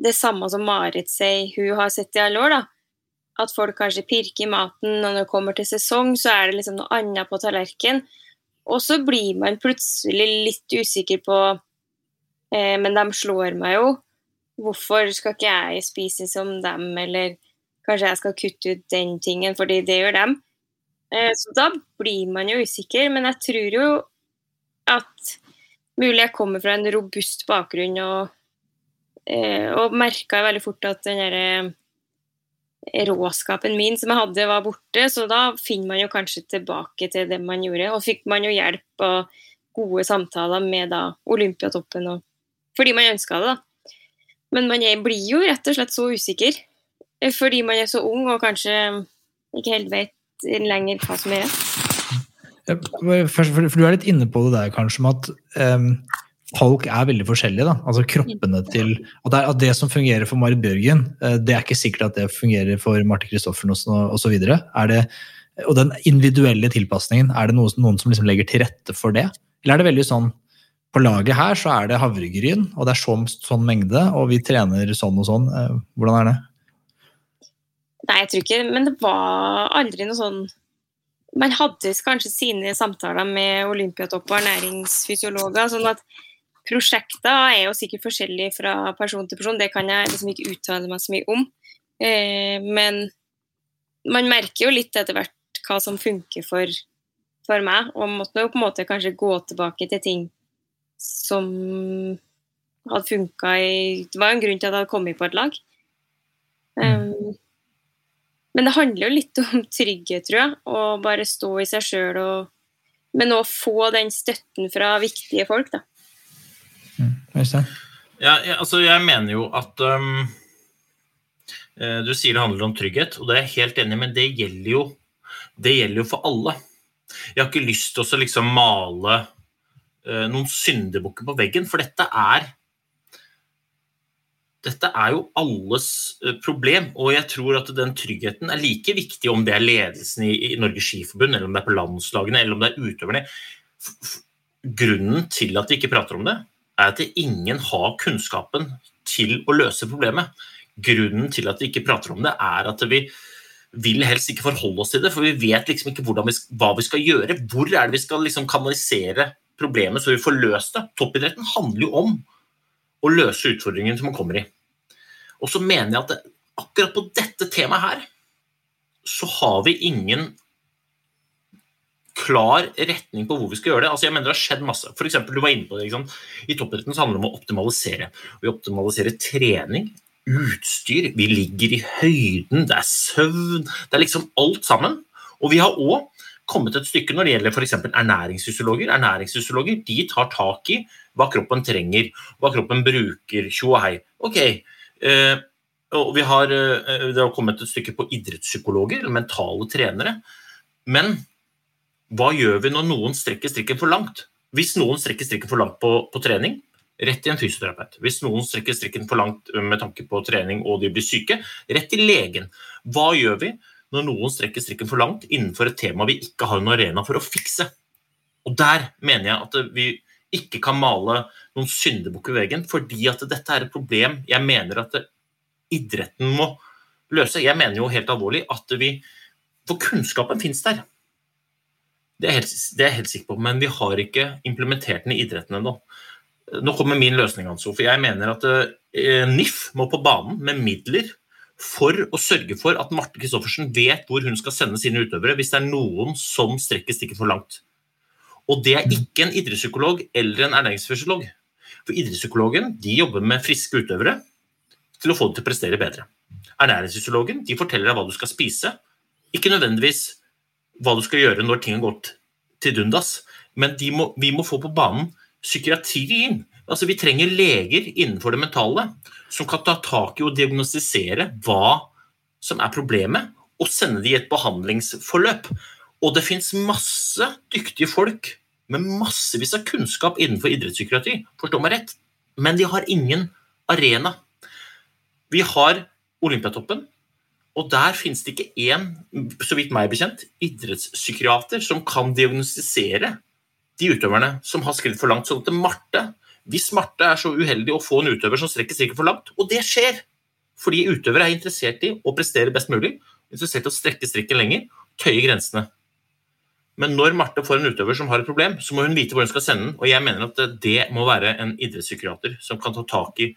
det samme som Marit sier hun har sett i alle år. da. At folk kanskje pirker i maten, og når det kommer til sesong, så er det liksom noe annet på tallerkenen. Og så blir man plutselig litt usikker på eh, Men de slår meg jo. Hvorfor skal ikke jeg spise som dem, eller kanskje jeg skal kutte ut den tingen fordi det gjør dem. Eh, så da blir man jo usikker. Men jeg tror jo at mulig jeg kommer fra en robust bakgrunn og, eh, og merka veldig fort at den derre råskapen min som jeg hadde, var borte. Så da finner man jo kanskje tilbake til det man gjorde. Og fikk man jo hjelp og gode samtaler med da Olympiatoppen og fordi man ønska det, da. Men man blir jo rett og slett så usikker eh, fordi man er så ung og kanskje ikke helt vet lenger hva som er. Først, for, for du er litt inne på det der kanskje med at em, folk er veldig forskjellige. da, altså kroppene til, At det, at det som fungerer for Marit Bjørgen, eh, det er ikke sikkert at det fungerer for Marte Christoffersen osv. Og den individuelle tilpasningen, er det noe, noen som liksom legger til rette for det? Eller er det veldig sånn på laget her så er det havregryn, og det er sånn, sånn mengde, og vi trener sånn og sånn. Eh, Hvordan er det? Nei, jeg tror ikke Men det var aldri noe sånn man hadde kanskje sine samtaler med olympiatopp og ernæringsfysiologer. sånn at Prosjekter er jo sikkert forskjellige fra person til person, det kan jeg liksom ikke uttale meg så mye om. Eh, men man merker jo litt etter hvert hva som funker for, for meg, og måtte jo på en måte kanskje gå tilbake til ting som hadde funka i Det var jo en grunn til at jeg hadde kommet på et lag. Um, men det handler jo litt om trygghet, tror jeg. Å bare stå i seg sjøl og Men òg få den støtten fra viktige folk, da. Øystein? Ja, jeg, altså, jeg mener jo at um, eh, Du sier det handler om trygghet, og det er jeg helt enig i, men det gjelder jo, det gjelder jo for alle. Jeg har ikke lyst til å liksom male uh, noen syndebukker på veggen, for dette er dette er jo alles eh, problem, og jeg tror at den tryggheten er like viktig om det er ledelsen i, i Norges Skiforbund, eller om det er på landslagene, eller om det er utøverne. Grunnen til at vi ikke prater om det, er at ingen har kunnskapen til å løse problemet. Grunnen til at vi ikke prater om det, er at vi vil helst ikke forholde oss til det, for vi vet liksom ikke vi, hva vi skal gjøre. Hvor er det vi skal liksom kanalisere problemet så vi får løst det? Toppidretten handler jo om å løse utfordringen som man kommer i. Og så mener jeg at det, akkurat på dette temaet her så har vi ingen klar retning på hvor vi skal gjøre det. Altså jeg mener Det har skjedd masse. For eksempel, du var inne på det, I toppidretten handler det om å optimalisere. Vi optimaliserer trening, utstyr, vi ligger i høyden, det er søvn Det er liksom alt sammen. Og vi har òg kommet et stykke når det gjelder f.eks. ernæringsfysiologer. Ernæringsfysiologer de tar tak i hva kroppen trenger, hva kroppen bruker. Tjo og hei. Ok, eh, og vi har, eh, Det har kommet et stykke på idrettspsykologer, mentale trenere. Men hva gjør vi når noen strekker strikken for langt? Hvis noen strekker strikken for langt på, på trening, rett til en fysioterapeut. Hvis noen strekker strikken for langt med tanke på trening og de blir syke, rett til legen. Hva gjør vi når noen strekker strikken for langt innenfor et tema vi ikke har en arena for å fikse? Og Der mener jeg at vi ikke kan male noen syndebukk i veggen, fordi at dette er et problem jeg mener at idretten må løse. Jeg mener jo helt alvorlig at vi For kunnskapen fins der. Det er, helt, det er jeg helt sikker på, men vi har ikke implementert den i idretten ennå. Nå kommer min løsning, Hans for jeg mener at eh, NIF må på banen med midler for å sørge for at Marte Christoffersen vet hvor hun skal sende sine utøvere hvis det er noen som strekker stikket for langt. Og det er ikke en idrettspsykolog eller en ernæringsfysiolog. For idrettspsykologen de jobber med friske utøvere til å få dem til å prestere bedre. Ernæringsfysiologen de forteller deg hva du skal spise, ikke nødvendigvis hva du skal gjøre når ting har gått til dundas, men må, vi må få på banen psykiatrien. Altså, vi trenger leger innenfor det mentale som kan ta tak i og diagnostisere hva som er problemet, og sende det i et behandlingsforløp. Og det fins masse dyktige folk med massevis av kunnskap innenfor idrettspsykiatri, forstå meg rett, men de har ingen arena. Vi har Olympiatoppen, og der finnes det ikke én, så vidt meg bekjent, idrettspsykiater som kan diagnostisere de utøverne som har skrevet for langt. Sånn at Marte, hvis Marte er så uheldig å få en utøver som strekker strikken for langt, og det skjer fordi utøvere er interessert i å prestere best mulig, interessert i å strekke strikken lenger, tøye grensene. Men når Marte får en utøver som har et problem, så må hun vite hvor hun skal sende den. Og jeg mener at det må være en idrettspsykiater som kan ta tak i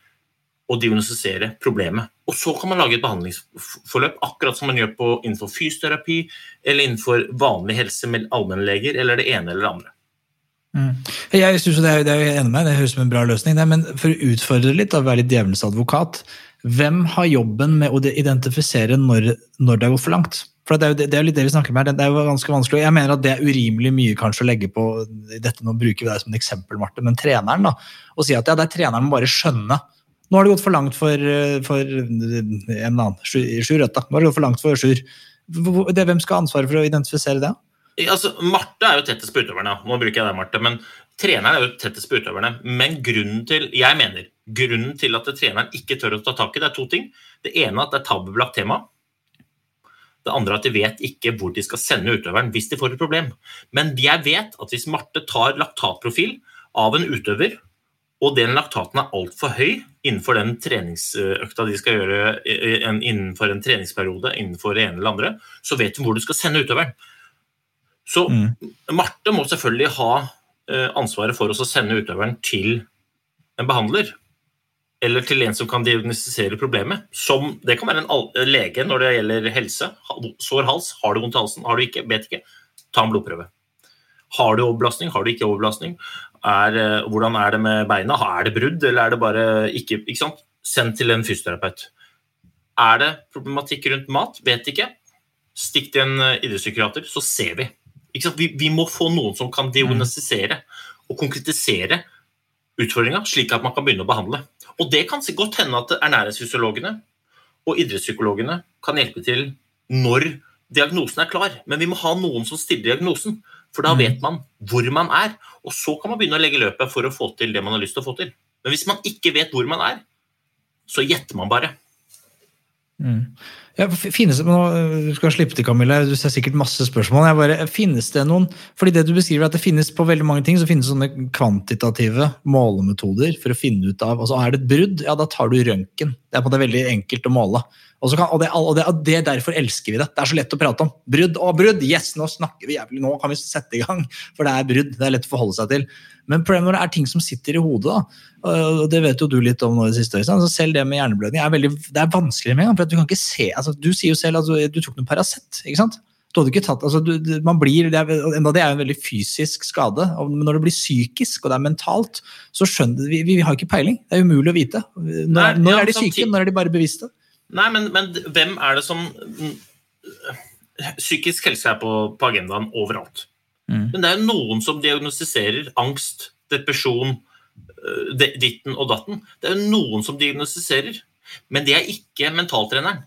og diagnostisere problemet. Og så kan man lage et behandlingsforløp, akkurat som man gjør på, innenfor fysioterapi eller innenfor vanlig helse med allmennleger, eller det ene eller det andre. Mm. Jeg synes det er, det er enig med, det høres ut som en bra løsning. Men for å utfordre litt og være litt djevelens advokat, hvem har jobben med å identifisere når, når det har gått for langt? For det er, jo, det, det er litt det vi snakker om her. Det er jo ganske vanskelig. Jeg mener at det er urimelig mye kanskje å legge på dette, Nå bruker vi deg som en eksempel, Marte, men treneren. da, Og si at ja, det er treneren må bare skjønne. Nå har det gått for langt for, for en eller annen. Sjur Rødt, da. Nå har det gått for langt for Sjur. Hvem skal ha ansvaret for å identifisere det? Altså, Marte er jo tettest på utøverne. Nå bruker jeg deg, Marte. men Treneren er jo tettest på utøverne. Men grunnen til jeg mener, grunnen til at treneren ikke tør å ta tak i det, er to ting. Det ene er at det er tabubelagt tema. Det andre er at de vet ikke hvor de skal sende utøveren hvis de får et problem. Men jeg vet at hvis Marte tar laktatprofil av en utøver, og den laktaten er altfor høy innenfor den treningsøkta de skal gjøre innenfor en treningsperiode, innenfor det ene eller andre, så vet hun hvor du skal sende utøveren. Så Mm. Marte må selvfølgelig ha eh, ansvaret for å sende utøveren til en behandler. Eller til en som kan diagnostisere problemet. Som, det kan være en lege når det gjelder helse. Sår hals, har du vondt i halsen, har du ikke, vet ikke. Ta en blodprøve. Har du overbelastning, har du ikke overbelastning? Er, eh, hvordan er det med beina? Er det brudd, eller er det bare ikke, ikke sant? Send til en fysioterapeut. Er det problematikk rundt mat? Vet ikke. Stikk til en eh, idrettspsykiater, så ser vi. Vi, vi må få noen som kan diagnostisere og konkretisere utfordringa, slik at man kan begynne å behandle. Og det kan godt hende at ernæringsfysiologene og idrettspsykologene kan hjelpe til når diagnosen er klar. Men vi må ha noen som stiller diagnosen, for da vet man hvor man er. Og så kan man begynne å legge løpet for å få til det man har lyst til å få til. Men hvis man ikke vet hvor man er, så gjetter man bare. Mm. Ja, finnes det, nå, Du skal slippe til, Camilla. Du ser sikkert masse spørsmål. Jeg bare, finnes det noen, fordi det du beskriver er at det finnes På veldig mange ting så finnes det sånne kvantitative målemetoder for å finne ut av altså Er det et brudd, ja, da tar du røntgen. Det er på måte veldig enkelt å måle. Og, så kan, og, det, og, det, og det derfor elsker vi det. Det er så lett å prate om. Brudd og brudd! Yes, nå snakker vi jævlig, nå kan vi sette i gang. For det er brudd. Det er lett å forholde seg til. Men problemet når det er ting som sitter i hodet, da, og det vet jo du litt om nå i det siste, altså selv det med hjerneblødning er veldig, det er vanskelig med en gang. for Du kan ikke se, altså du sier jo selv at du, du tok noe Paracet. ikke sant? Du hadde ikke tatt, altså du, du, man blir, det er, Enda det er en veldig fysisk skade, men når det blir psykisk og det er mentalt, så skjønner vi, vi, vi har ikke peiling. Det er umulig å vite. Når, Nei, når ja, er de syke, samtidig- når er de bare bevisste? Nei, men, men hvem er det som Psykisk helse er på, på agendaen overalt. Mm. Men det er jo noen som diagnostiserer angst, depresjon, øh, de- ditten og datten. Det er jo noen som diagnostiserer. Men det er ikke mentaltreneren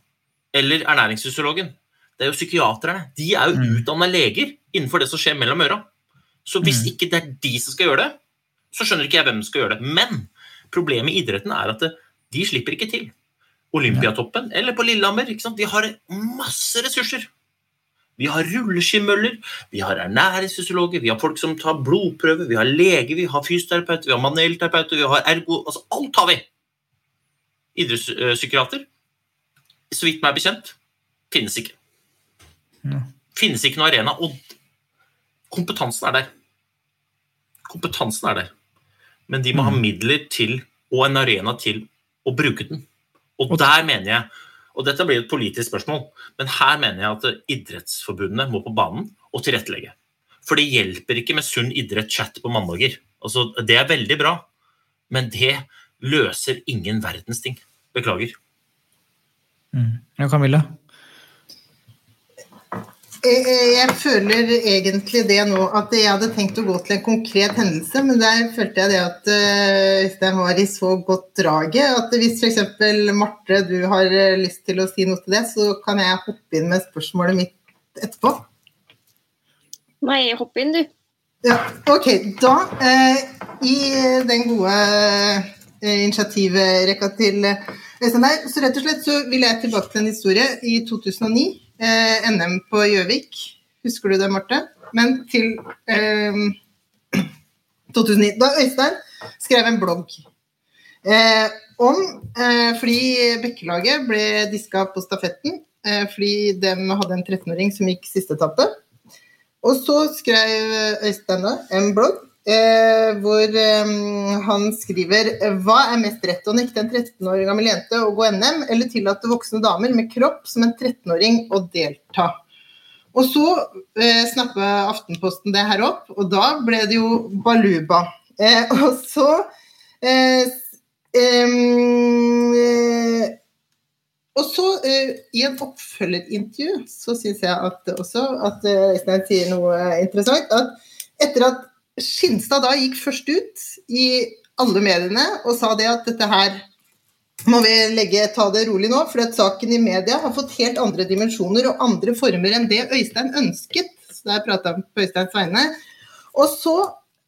eller ernæringsfysiologen. Det er jo psykiaterne. De er jo Mm. utdanna leger innenfor det som skjer mellom øra. Så hvis Mm. ikke det er de som skal gjøre det, så skjønner ikke jeg hvem som skal gjøre det. Men problemet i idretten er at de slipper ikke til. Olympiatoppen eller på Lillehammer. Vi har masse ressurser. Vi har rulleskimøller, vi har ernæringsfysiologer, vi har folk som tar blodprøver, vi har lege, vi har fysioterapeuter, vi har manuellterapeuter, vi har ergo altså Alt har vi! Idrettspsykiater, så vidt meg bekjent, finnes ikke. Ja. Finnes ikke noen arena. Og kompetansen er der. Kompetansen er der. Men de må ha midler til, og en arena til, å bruke den. Og der mener jeg og dette blir et politisk spørsmål, men her mener jeg at idrettsforbundene må på banen og tilrettelegge. For det hjelper ikke med sunn idrett-chat på mandager. Altså, det er veldig bra, men det løser ingen verdens ting. Beklager. Mm. Ja, Camilla? Jeg, jeg føler egentlig det nå at jeg hadde tenkt å gå til en konkret hendelse, men der følte jeg det at hvis Øystein var i så godt draget at hvis f.eks. Marte, du har eh, lyst til å si noe til det, så kan jeg hoppe inn med spørsmålet mitt etterpå. Nei, hopp inn, du. Ja, ok, da eh, I den gode eh, initiativrekka til eh, Øystein der, så rett og slett så vil jeg tilbake til en historie i 2009. Eh, NM på Gjøvik. Husker du det, Marte? Men til eh, 2009. Da Øystein skrev en blogg eh, om eh, fordi Bekkelaget ble diska på stafetten eh, fordi de hadde en 13-åring som gikk siste etappe. Og så skrev Øystein da en blogg eh, hvor eh, han skriver Hva er mest rett, å nekte en 13 år gammel jente å gå NM, eller tillate voksne damer med kropp som en 13-åring å delta? Og så eh, snappa Aftenposten det her opp, og da ble det jo baluba. Eh, og så eh, eh, og så, eh, i en oppfølgerintervju, så syns jeg at også at Øystein sier noe interessant. At etter at Skinstad da gikk først ut i alle mediene og sa det at dette her må vi legge, ta det rolig nå, for at saken i media har fått helt andre dimensjoner og andre former enn det Øystein ønsket. Så der prata han på Øysteins vegne. Og så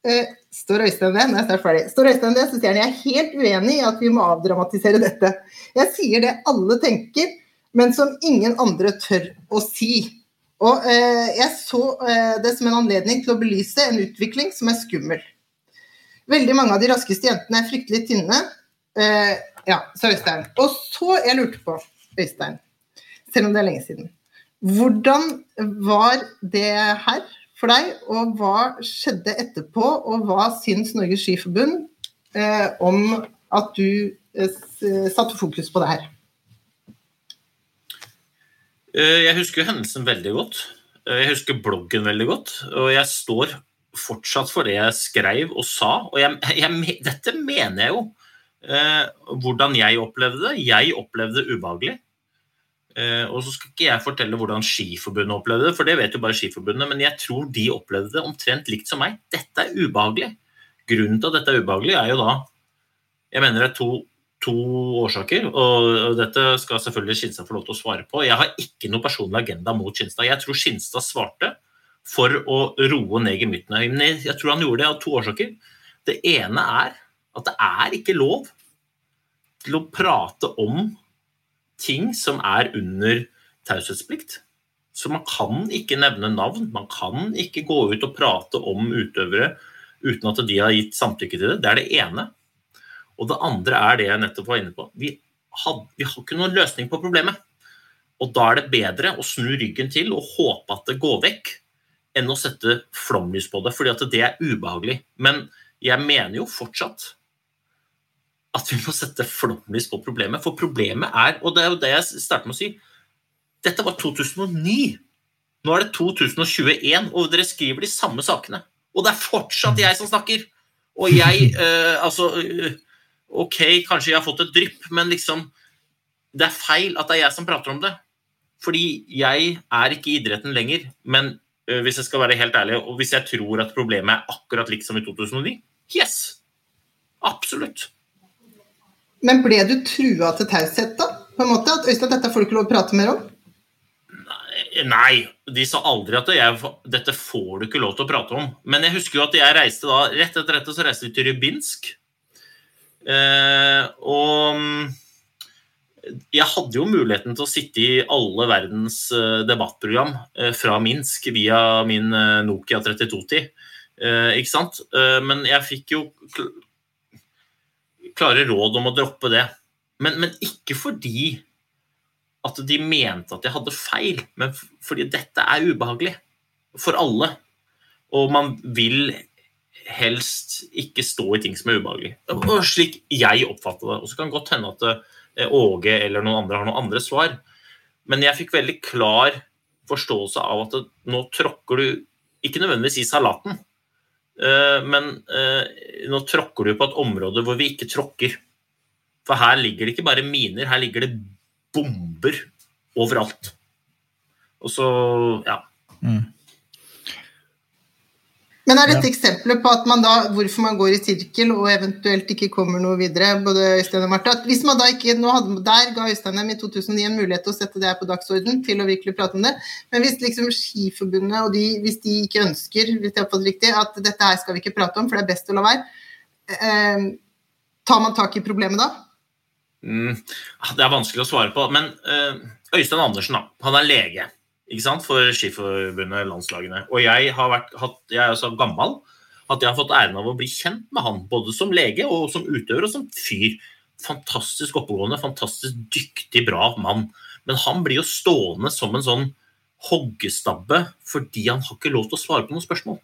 eh, står Øystein det, når jeg er ferdig, står Øystein det, så sier han jeg er helt uenig i at vi må avdramatisere dette. Jeg sier det alle tenker, men som ingen andre tør å si. Og eh, jeg så eh, det som en anledning til å belyse en utvikling som er skummel. Veldig mange av de raskeste jentene er fryktelig tynne. Eh, ja, sa Øystein. Og så jeg lurte på, Øystein, selv om det er lenge siden, hvordan var det her for deg, og hva skjedde etterpå, og hva syns Norges Skiforbund eh, om at du eh, satte fokus på det her? Eh, Jeg husker hendelsen veldig godt. Eh, Jeg husker bloggen veldig godt. Og jeg står fortsatt for det jeg skrev og sa. Og jeg, jeg, dette mener jeg jo. Eh, hvordan jeg opplevde det. Jeg opplevde det ubehagelig. Eh, og så skal ikke jeg fortelle hvordan Skiforbundet opplevde det, for det vet jo bare Skiforbundet, men jeg tror de opplevde det omtrent likt som meg. Dette er ubehagelig. Grunnen til at dette er ubehagelig, er jo da Jeg mener det er to, to årsaker, og dette skal selvfølgelig Skinstad få lov til å svare på. Jeg har ikke noe personlig agenda mot Skinstad. Jeg tror Skinstad svarte for å roe ned gemyttene. Men jeg tror han gjorde det av to årsaker. Det ene er at det er ikke lov til å prate om ting som er under taushetsplikt. Så man kan ikke nevne navn. Man kan ikke gå ut og prate om utøvere uten at de har gitt samtykke til det. Det er det ene. Og det andre er det jeg nettopp var inne på. Vi, had, vi har ikke noen løsning på problemet. Og da er det bedre å snu ryggen til og håpe at det går vekk, enn å sette flomlys på det, fordi at det er ubehagelig. Men jeg mener jo fortsatt at vi må sette flomlys på problemet. For problemet er, og det er jo det jeg starter med å si, dette var 2009. Nå er det 2021, og dere skriver de samme sakene. Og det er fortsatt jeg som snakker. Og jeg eh, Altså eh, Ok, kanskje jeg har fått et drypp, men liksom Det er feil at det er jeg som prater om det. Fordi jeg er ikke i idretten lenger. Men øh, hvis jeg skal være helt ærlig, og hvis jeg tror at problemet er akkurat likt som i 2009 Yes! Absolutt. Men ble du trua til taushet, da? På en måte, At Øystein, dette får du ikke lov å prate mer om? Nei, de sa aldri at jeg, dette får du ikke lov til å prate om. Men jeg husker jo at jeg reiste da, rett etter dette så reiste vi til Rybinsk. Eh, og mm, jeg hadde jo muligheten til å sitte i alle verdens eh, debattprogram eh, fra Minsk via min Nokia 3210. Eh, ikke sant? Men jeg fikk jo kl klare råd om å droppe det. Men, men ikke fordi at de mente at jeg hadde feil, men fordi dette er ubehagelig for alle. Og man vil helst ikke stå i ting som er ubehagelig. Og slik jeg oppfatter det. Og så kan det godt hende at eh, Åge eller noen andre har noen andre svar. Men jeg fikk veldig klar forståelse av at nå tråkker du ikke nødvendigvis i salaten, eh, men eh, nå tråkker du på et område hvor vi ikke tråkker. For her ligger det ikke bare miner, her ligger det bomber overalt. Og så, ja. Men er dette eksempler på at man da, hvorfor man går i sirkel og eventuelt ikke kommer noe videre, både Øystein og Martha, hvis man da ikke, nå hadde, Der ga Øystein dem i 2009 en mulighet til å sette det her på dagsorden, til å virkelig prate om det. Men hvis liksom Skiforbundet og de, hvis de ikke ønsker hvis jeg oppfatter riktig, at dette her skal vi ikke prate om, for det er best å la være, eh, tar man tak i problemet da? Mm, det er vanskelig å svare på. Men eh, Øystein Andersen, da. Han er lege ikke sant, for Skiforbundet, landslagene. Og jeg, har vært, hatt, jeg er så gammel at jeg har fått æren av å bli kjent med han. Både som lege og som utøver og som fyr. Fantastisk oppegående, fantastisk dyktig, bra mann. Men han blir jo stående som en sånn hoggestabbe fordi han har ikke lov til å svare på noen spørsmål.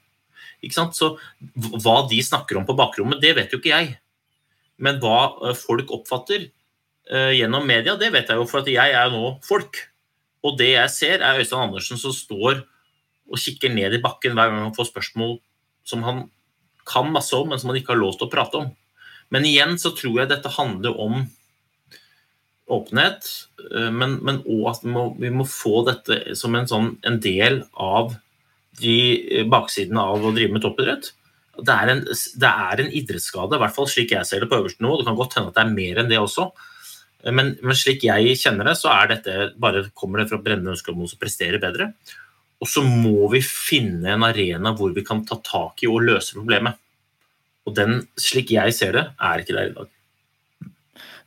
Ikke sant? Så hva de snakker om på bakrommet, det vet jo ikke jeg. Men hva eh, folk oppfatter uh, gjennom media, det vet jeg jo, for at jeg er jo nå folk. Og det jeg ser, er Øystein Andersen som står og kikker ned i bakken hver gang han får spørsmål som han kan masse om, men som han ikke har lov til å prate om. Men igjen så tror jeg dette handler om åpenhet, eh, men, men også at vi må, vi må få dette som en, sånn, en del av de eh, baksidene av å drive med toppidrett. Det er, en, det er en idrettsskade, i hvert fall slik jeg ser det på øverste nivå. Det kan godt hende at det er mer enn det også. Men, men slik jeg kjenner det, så er dette bare kommer det fra brennende ønske om noen som presterer bedre. Og så må vi finne en arena hvor vi kan ta tak i og løse problemet. Og den, slik jeg ser det, er ikke der i dag.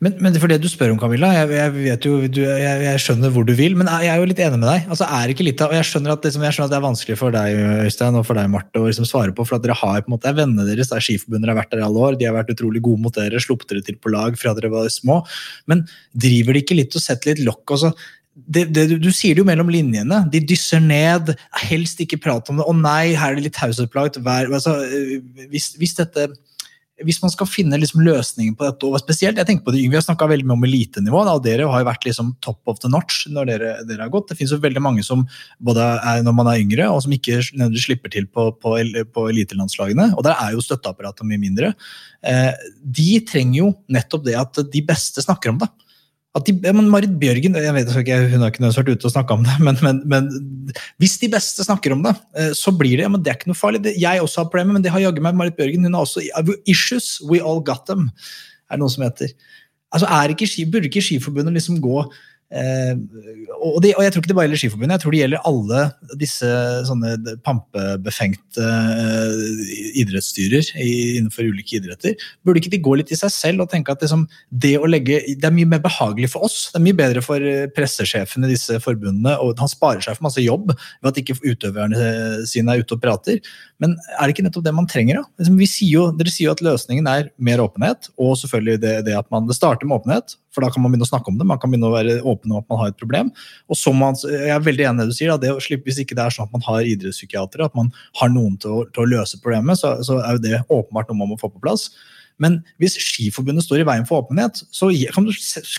Men, men for det du spør om, Camilla, jeg, jeg, jo, du, jeg, jeg skjønner hvor du vil, men jeg er jo litt enig med deg. Altså, er litt og jeg skjønner, at, liksom, skjønner at det er vanskelig for deg Øystein, og for deg, Marte, å liksom svare på, for at dere har på en måte, vennene deres, der Skiforbundet har vært der i alle år, de har vært utrolig gode mot dere, sluppet dere til på lag fra dere var små. Men driver de ikke litt og setter litt lokk? Altså, det, det, du, du sier det jo mellom linjene. De dysser ned. Helst ikke prat om det. Å nei, her er det litt taushetsplagt. Altså, hvis, hvis dette hvis man skal finne liksom løsningen på dette, og spesielt jeg tenker på det Vi har snakka veldig mye om elitenivå, og dere har jo vært liksom top of the notch når dere, dere har gått. Det finnes jo veldig mange som både er når man er yngre, og som ikke slipper til på, på, på elitelandslagene. Og der er jo støtteapparatet mye mindre. Eh, de trenger jo nettopp det at de beste snakker om det at de, ja, Marit Bjørgen jeg vet ikke, hun har ikke vært ute og snakka om det, men, men, men, hvis de beste snakker om det, eh, så blir det ja, men det er ikke noe farlig. Det, jeg også har problemer, men det har jaggu meg Marit Bjørgen. Hun har også issues. We all got them, er det noe som heter. Altså, er ikke, Burde ikke Skiforbundet liksom gå og, de, og, jeg tror ikke det bare gjelder Skiforbundet, jeg tror det gjelder alle disse sånne pampebefengte uh, idrettsstyrer innenfor ulike idretter. Burde ikke de gå litt i seg selv og tenke at liksom, det å legge Det er mye mer behagelig for oss. Det er mye bedre for eh, pressesjefen i disse forbundene, og han sparer seg for masse jobb ved at ikke utøverne sine er ute og prater. Men er det ikke nettopp det man trenger? da? Liksom, sier jo, dere sier jo at løsningen er mer åpenhet, og selvfølgelig det, det at man det starter med åpenhet for da kan man begynne å snakke om det. Man kan begynne å være åpen om at man har et problem. Og så man, jeg er veldig enig i det du sier, da, det å slippe, Hvis ikke det er sånn at man har idrettspsykiatere, at man har noen til å, til å løse problemet, så, så, er jo det åpenbart noe man må få på plass. Men hvis Skiforbundet står i veien for åpenhet, så kan du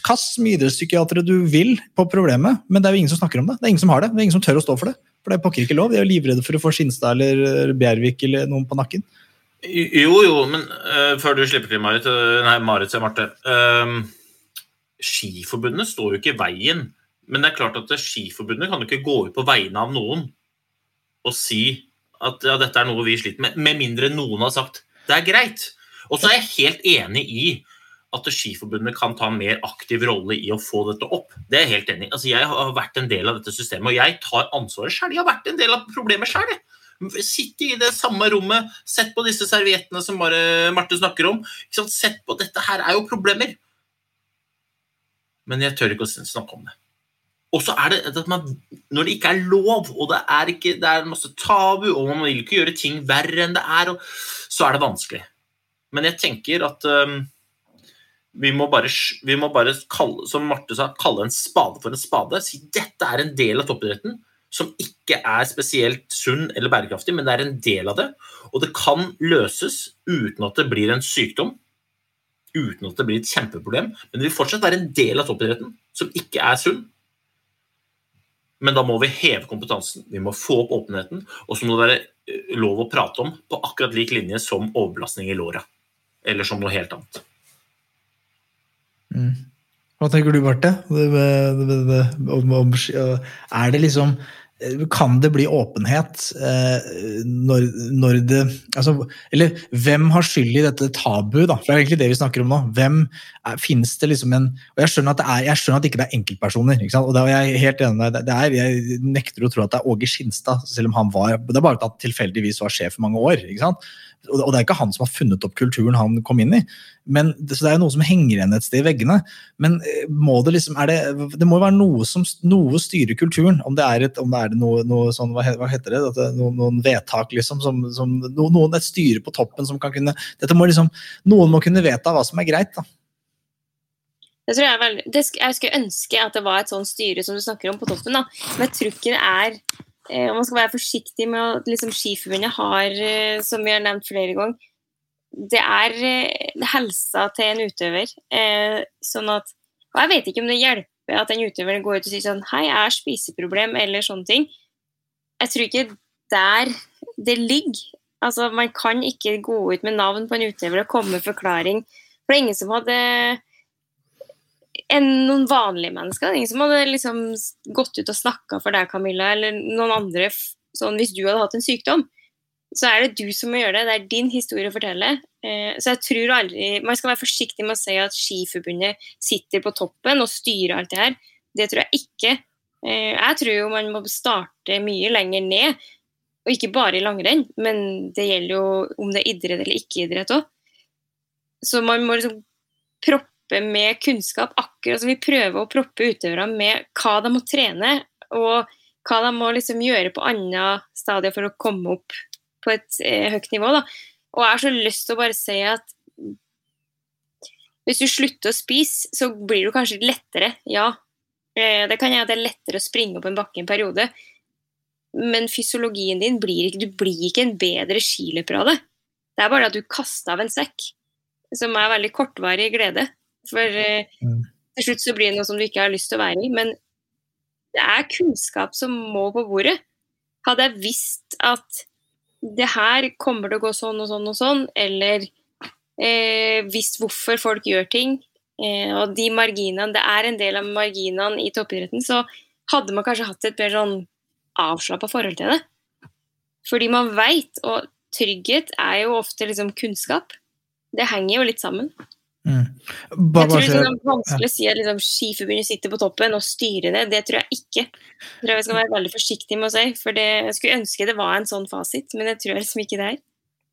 kaste med idrettspsykiatere du vil på problemet, men det er jo ingen som snakker om det. Det er ingen som har det. Det er ingen som tør å stå for det. For det er pokker ikke lov. De er jo livredde for å få Skinstad eller Bjervik eller noen på nakken. Jo, jo, men uh, før du slipper til, Marit uh, Nei, Marit, sier Marte. Uh, Skiforbundet står jo ikke i veien. Men det er klart at Skiforbundet kan jo ikke gå ut på vegne av noen og si at ja, dette er noe vi sliter med, med mindre noen har sagt det er greit. Og så er jeg helt enig i at Skiforbundet kan ta en mer aktiv rolle i å få dette opp. Det er jeg helt enig i. Altså, jeg har vært en del av dette systemet, og jeg tar ansvaret sjøl. Jeg har vært en del av problemet sjøl. Sitte i det samme rommet, sett på disse serviettene som bare Marte snakker om. Sett på Dette her er jo problemer men jeg tør ikke å snakke om det. Og så er det at man, når det ikke er lov, og det er, ikke, det er masse tabu, og man vil ikke gjøre ting verre enn det er, så er det vanskelig. Men jeg tenker at um, vi må bare, vi må bare kalle, som Marte sa, kalle en spade for en spade. Si dette er en del av toppidretten som ikke er spesielt sunn eller bærekraftig, men det er en del av det. Og det kan løses uten at det blir en sykdom uten at det blir et kjempeproblem. Men det vil fortsatt være en del av toppidretten som ikke er sunn. Men da må vi heve kompetansen, vi må få opp åpenheten, og så må det være eh, lov å prate om på akkurat lik linje som overbelastning i låra. Eller som noe helt annet. Mm. Hva tenker du, Barte? Er det liksom kan det bli åpenhet eh, når, når, det altså, Eller hvem har skyld i dette tabu, da? For det er egentlig det vi snakker om nå. Hvem er, Finnes det liksom en Og jeg skjønner at det, er, jeg skjønner at det ikke er enkeltpersoner. Ikke sant? Og det er jeg helt enig med er, Jeg nekter å tro at det er Åge Skinstad, selv om han var Det er bare at han tilfeldigvis var sjef i mange år. ikke sant? Og det er ikke han som har funnet opp kulturen han kom inn i. Men, så det er jo noe som henger igjen et sted i veggene. Men eh, må det liksom, det, det må jo være noe som noe styrer kulturen. Om det er, et, om det er noe, noe sånn, hva heter det, det noen, noen, vedtak, liksom, som, som, noen, et styre på toppen som kan kunne dette må liksom, Noen må kunne vedta hva som er greit. da. Det tror jeg, vel, det, jeg skulle ønske at det var et sånt styre som du snakker om på toppen. da. Men jeg tror ikke det er og man skal være forsiktig med at liksom, Skiforbundet har, eh, som vi har nevnt flere ganger, det er eh, helsa til en utøver. sånn at, og Jeg vet ikke om det hjelper at en utøver går ut og sier sånn Hei, jeg har spiseproblem, eller sånne ting. Jeg tror ikke der det ligger. Altså, Man kan ikke gå ut med navn på en utøver og komme med forklaring. For det er ingen som hadde enn noen vanlige mennesker. Ingen som hadde liksom gått ut og snakka for deg, Camilla, eller noen andre. Sånn, hvis du hadde hatt en sykdom, så er det du som må gjøre det. Det er din historie å fortelle. Eh, så jeg tror aldri Man skal være forsiktig med å si at Skiforbundet sitter på toppen og styrer alt det her. Det tror jeg ikke. Eh, jeg tror jo man må starte mye lenger ned, og ikke bare i langrenn. Men det gjelder jo om det er idrett eller ikke idrett òg. Så man må liksom proppe proppe med kunnskap, akkurat som vi prøver å proppe utøverne med hva de må trene, og hva de må liksom gjøre på andre stadier for å komme opp på et eh, høyt nivå. Da. Og jeg har så lyst til å bare si at hvis du slutter å spise, så blir du kanskje lettere, ja. Eh, Det kan hende det er lettere å springe opp en bakke en periode, men fysiologien din blir ikke Du blir ikke en bedre skiløper av det. Det er bare at du kaster av en sekk, som er veldig kortvarig glede. For eh, til slutt så blir det noe som du ikke har lyst til å være i. Men det er kunnskap som må på bordet. Hadde jeg visst at det her kommer til å gå sånn og sånn og sånn, eller eh, visst hvorfor folk gjør ting, eh, og de marginene, det er en del av marginene i toppidretten, så hadde man kanskje hatt et mer sånn avslappa forhold til det. Fordi man veit, og trygghet er jo ofte liksom kunnskap. Det henger jo litt sammen. Mm. Jeg tror bare, liksom, det er vanskelig å si at liksom, Skiforbundet sitter på toppen og styrer det. Det tror jeg ikke. Jeg tror jeg vi skal være veldig forsiktige med å si. For det, jeg skulle ønske det var en sånn fasit, men det tror jeg liksom ikke det er.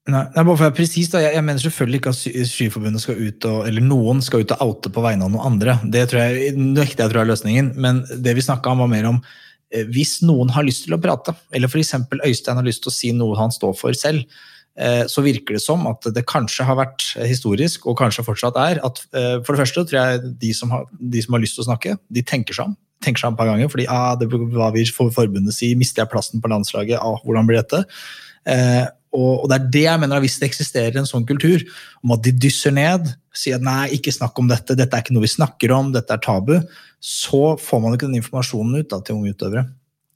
Nei, nei, bare for å være presis da, jeg, jeg mener selvfølgelig ikke at Skiforbundet skal ut og, eller noen skal ut og oute på vegne av noen andre. Det tror jeg, nøkter jeg tror er løsningen. Men det vi snakka om, var mer om eh, hvis noen har lyst til å prate, eller f.eks. Øystein har lyst til å si noe han står for selv, så virker det som at det kanskje har vært historisk, og kanskje fortsatt er, at eh, for det første tror jeg de som har, de som har lyst til å snakke, de tenker seg om. Tenker seg om et par ganger, fordi ah, det, hva vil for- forbundet si? Mister jeg plassen på landslaget? Ah, hvordan blir dette? Eh, og det er det jeg mener, hvis det eksisterer en sånn kultur om at de dysser ned, sier nei, ikke snakk om dette, dette er ikke noe vi snakker om, dette er tabu, så får man ikke den informasjonen ut da, til unge utøvere.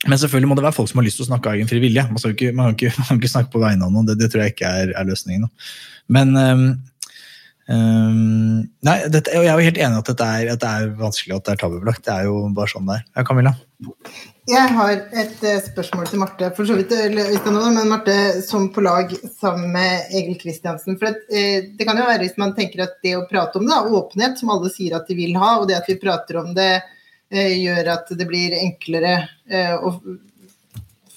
Men selvfølgelig må det være folk som har lyst til å snakke av egen fri vilje. Man, man, man kan ikke snakke på vegne av noen, det, det tror jeg ikke er, er løsningen. Men um, um, nei, dette, jeg er jo helt enig i at, at det er vanskelig at det er tabubelagt. Det er jo bare sånn det er. Ja, Camilla? Jeg har et eh, spørsmål til Marte, for så vidt, men Marte som på lag sammen med Egil Kristiansen. For eh, det kan jo være hvis man tenker at det å prate om det, åpenhet, som alle sier at de vil ha, og det at vi prater om det, gjør at det blir enklere eh,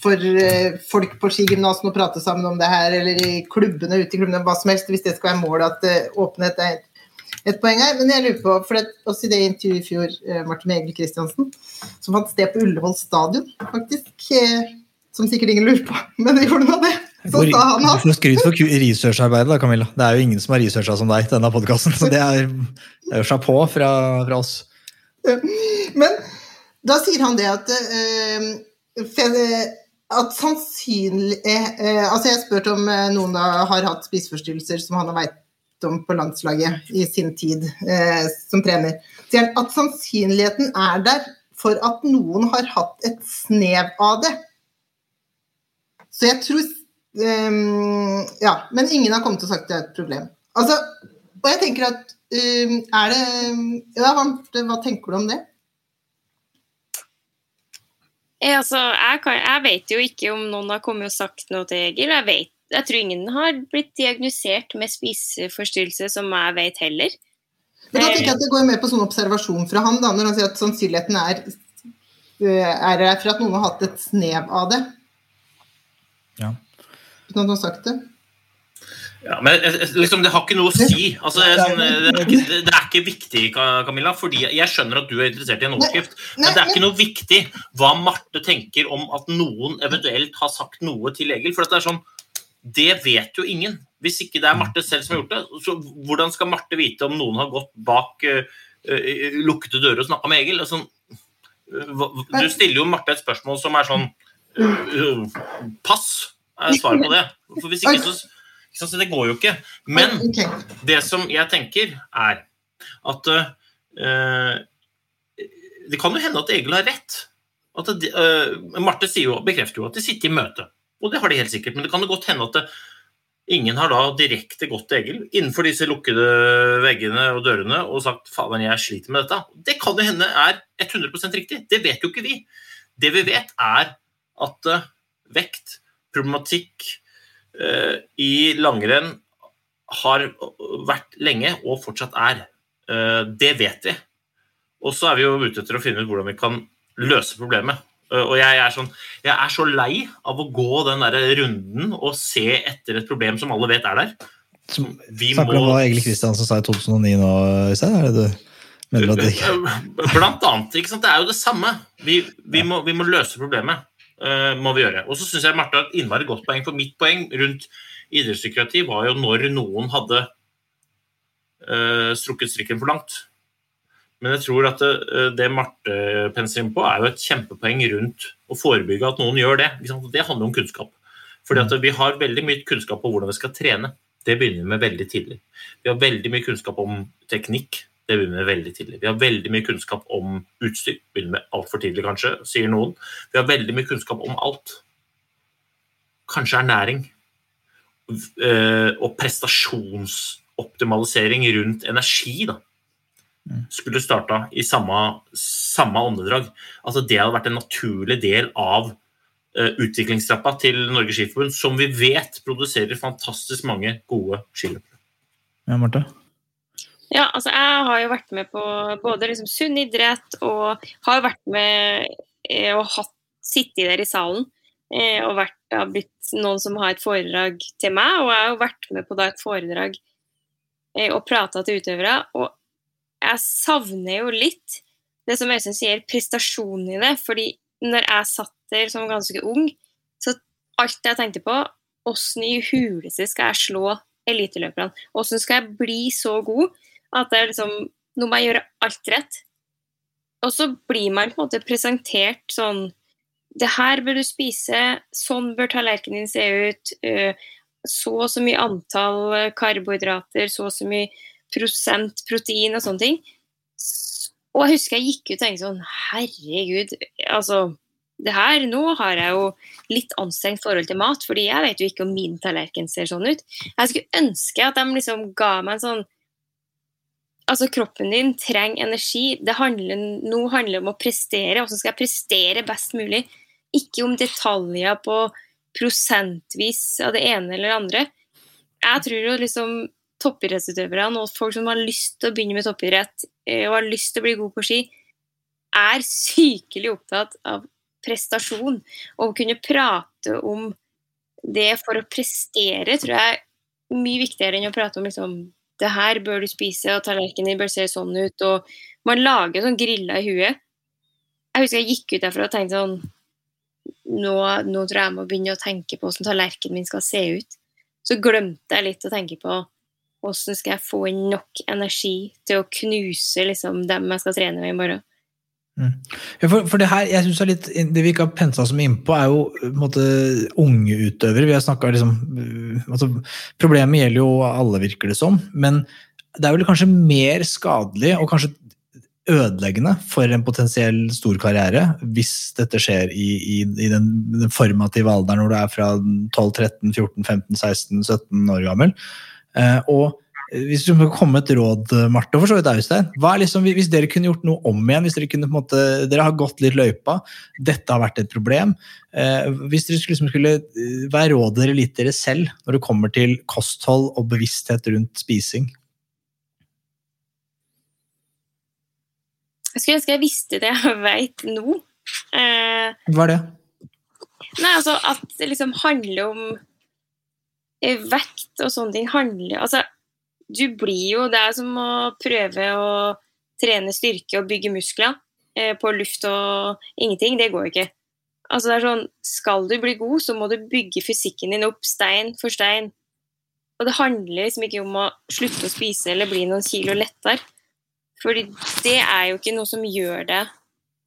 for eh, folk på skigymnasene å prate sammen om det her, eller i klubbene, ute i klubbene, hva som helst, hvis det skal være målet at eh, åpenhet er et, poeng her. Men jeg lurer på, for det, også i det intervjuet i fjor, eh, Marte Egil Kristiansen, som fant sted på Ullevål stadion, faktisk. eh, Som sikkert ingen lurer på, men det gjorde noe av det. Så sa han at skryt for researcharbeidet, da, Camilla. Det er jo ingen som har researcha som deg til denne podkasten, så det er, det er jo chapeau fra, fra oss. Men da sier han det at eh, at sannsynlig eh, eh, Altså, jeg spurte om noen da har hatt spiseforstyrrelser som han har veit om på landslaget i sin tid som trener. At sannsynligheten er der for at noen har hatt et snev av det. Så jeg tror Ja, men ingen har kommet og sagt det er et problem. Altså, og jeg tenker at eh, er det Ja, hva, hva tenker du om det? Jeg, altså, jeg, kan, jeg vet jo ikke om noen har kommet og sagt noe til Egil. Jeg, vet, jeg tror ingen har blitt diagnosert med spiseforstyrrelse, som jeg vet heller. Men da tenker jeg at Det går mer på sånn observasjon fra han, da, når han sier at sannsynligheten er, er der for at noen har hatt et snev av det. Ja. Uten at noen har sagt det. Ja, men liksom, det har ikke noe å si. Altså, det, er sånn, det, er ikke, det er ikke viktig, Camilla, fordi jeg skjønner at du er interessert i en overskrift. Men det er ikke noe viktig hva Marte tenker om at noen eventuelt har sagt noe til Egil. For det er sånn, det vet jo ingen. Hvis ikke det er Marte selv som har gjort det, så hvordan skal Marte vite om noen har gått bak uh, uh, lukkede dører og snakka med Egil? Altså, hva- du stiller jo Marte et spørsmål som er sånn Pass er svaret på det. For hvis ikke, så, så Det går jo ikke. Men okay. det som jeg tenker, er at uh, Det kan jo hende at Egil har rett. At det, eh, Marte jo, bekrefter jo at de sitter i møte. Og det har de helt sikkert. Men det kan jo godt hende at det, ingen har da direkte gått til Egil innenfor disse lukkede veggene og dørene og sagt faen, jeg sliter med dette. Det kan jo hende er 100% riktig. Det vet jo ikke vi. Det vi vet, er at uh, vekt, problematikk eh, i langrenn har vært lenge og fortsatt er. Eh, det vet vi. Og så er vi jo ute etter å finne ut hvordan vi kan løse problemet. Eh, og jeg er, sånn, jeg er så lei av å gå den der runden og se etter et problem som alle vet er der. Vi snakker du om må- hva Egil Kristiansen sa i 2009 nå, Øystein? Er det du mener at det ikke Blant annet. ikke sant? Det er jo det samme. Vi, vi, må, vi må løse problemet. Eh, må vi gjøre. Og så syns jeg Marte har et innmari godt poeng, for mitt poeng rundt idrettspsykiatri var jo når noen hadde uh, strukket strikken for langt. Men jeg tror at det, det Marte penser inn på, er jo et kjempepoeng rundt å forebygge at noen gjør det. Det handler om kunnskap. Fordi at Vi har veldig mye kunnskap om hvordan vi skal trene. Det begynner vi med veldig tidlig. Vi har veldig mye kunnskap om teknikk. Det begynner vi med veldig tidlig. Vi har veldig mye kunnskap om utstyr. Begynner med altfor tidlig, kanskje, sier noen. Vi har veldig mye kunnskap om alt. Kanskje ernæring. Eh, Og prestasjonsoptimalisering rundt energi, da. Skulle starta i samme, samme åndedrag. Altså det hadde vært en naturlig del av eh, utviklingstrappa til Norges Skiforbund, som vi vet produserer fantastisk mange gode skiløpere. Ja, Marte? Ja, altså jeg har jo vært med på både liksom sunn idrett og har vært med eh, og hatt, sittet der i salen eh, og vært, har blitt noen som har et foredrag til meg, og jeg har jo vært med på da et foredrag eh, og prata til utøvere. Og jeg savner jo litt det som Øystein sier, prestasjonen i det. fordi når jeg satt der som ganske ung, så alt jeg tenkte på Åssen i huleste skal jeg slå eliteløperne? Åssen skal jeg bli så god at jeg liksom Nå må jeg gjøre alt rett. Og så blir man på en måte presentert sånn Det her bør du spise, sånn bør tallerkenen din se ut. øh, Så og så mye antall øh, karbohydrater, så og så mye prosent protein og sånne ting. Og jeg husker jeg gikk ut og tenkte sånn Herregud, altså det her, Nå har jeg jo litt anstrengt forhold til mat, fordi jeg vet jo ikke om min tallerken ser sånn ut. Jeg skulle ønske at de liksom ga meg en sånn Altså, kroppen din trenger energi. Det handler, nå handler det om å prestere. Hvordan skal jeg prestere best mulig? Ikke om detaljer på prosentvis av det ene eller det andre. Jeg tror jo liksom toppidrettsutøverne og folk som har lyst til å begynne med toppidrett eh, og har lyst til å bli god på ski, er sykelig opptatt av prestasjon. Og å kunne prate om det for å prestere tror jeg er mye viktigere enn å prate om liksom det her bør du spise, og tallerkenen din bør se sånn ut. og Man lager sånn grilla i huet. Jeg husker jeg gikk ut derfra og tenkte sånn nå, nå tror jeg jeg må begynne å tenke på hvordan tallerkenen min skal se ut. Så glemte jeg litt å tenke på hvordan skal jeg få inn nok energi til å knuse liksom, dem jeg skal trene med i morgen. Ja, for, for det her, jeg synes det, er litt, det vi ikke har pensa så mye innpå, er jo en måte, unge utøvere. Vi har snakket liksom, uh, altså, Problemet gjelder jo alle, virker det som. Men det er vel kanskje mer skadelig og kanskje ødeleggende for en potensiell stor karriere hvis dette skjer i, i, i den, den formative alderen når du er fra 12-13-14-15-16-17 år gammel. Eh, og hvis du må komme med et råd, Marte, og for så vidt Austein. Er liksom, hvis dere kunne gjort noe om igjen, hvis dere kunne måte, dere har gått litt løypa, dette har vært et problem. Eh, hvis dere liksom skulle være Hva er rådet dere litt dere selv når det kommer til kosthold og bevissthet rundt spising? Jeg skulle ønske jeg visste det jeg vet nå. Eh, Hva er det? Nei, altså at det liksom handler om eh, vekt og sånne ting handler Altså, du blir jo Det er som å prøve å trene styrke og bygge muskler eh, på luft og ingenting. Det går jo ikke. Altså, det er sånn Skal du bli god, så må du bygge fysikken din opp stein for stein. Og det handler liksom ikke om å slutte å spise eller bli noen kilo lettere. Fordi det er jo ikke noe som gjør deg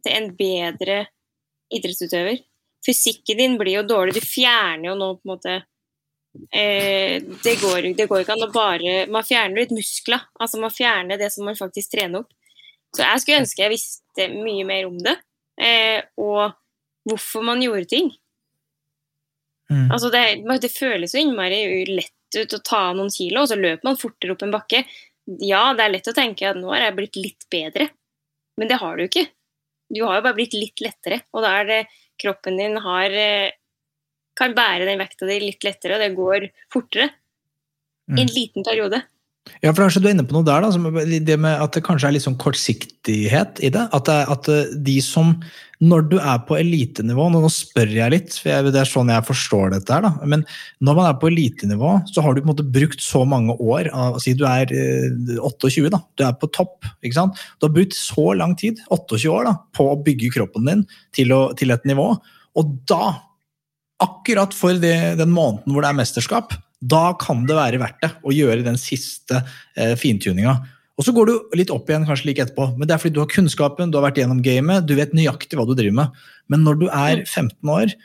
til en bedre idrettsutøver. Fysikken din blir jo dårlig. Du fjerner jo nå på en måte eh, det, går, det går ikke an å bare Man fjerner litt muskler. Altså man fjerner det som man faktisk trener opp. Så jeg skulle ønske jeg visste mye mer om det. Eh, og hvorfor man gjorde ting. Mm. Altså det, det føles jo innmari lett ut å ta noen kilo, og så løper man fortere opp en bakke. Ja, det er lett å tenke at nå har jeg blitt litt bedre, men det har du ikke. Du har jo bare blitt litt lettere, og da er det kroppen din har eh, kan bære den vekta di litt lettere, og det går fortere. I en liten periode. Ja, for kanskje du er inne på noe der, da, det med at det kanskje er litt sånn kortsiktighet i det. At, det, at de som Når du er på elitenivå Nå, nå spør jeg litt, for jeg, det er sånn jeg forstår dette her, da. Men når man er på elitenivå, så har du på en måte brukt så mange år av, Si du er eh, 28, da. Du er på topp. ikke sant? Du har brukt så lang tid, 28 år, da, på å bygge kroppen din til, å, til et nivå. Og da, akkurat for det, den måneden hvor det er mesterskap, da kan det være verdt det å gjøre den siste eh, fintuninga. Og så går du litt opp igjen kanskje like etterpå. Men det er fordi du har kunnskapen, du har vært gjennom gamet, du vet nøyaktig hva du driver med. Men når du er 15 år,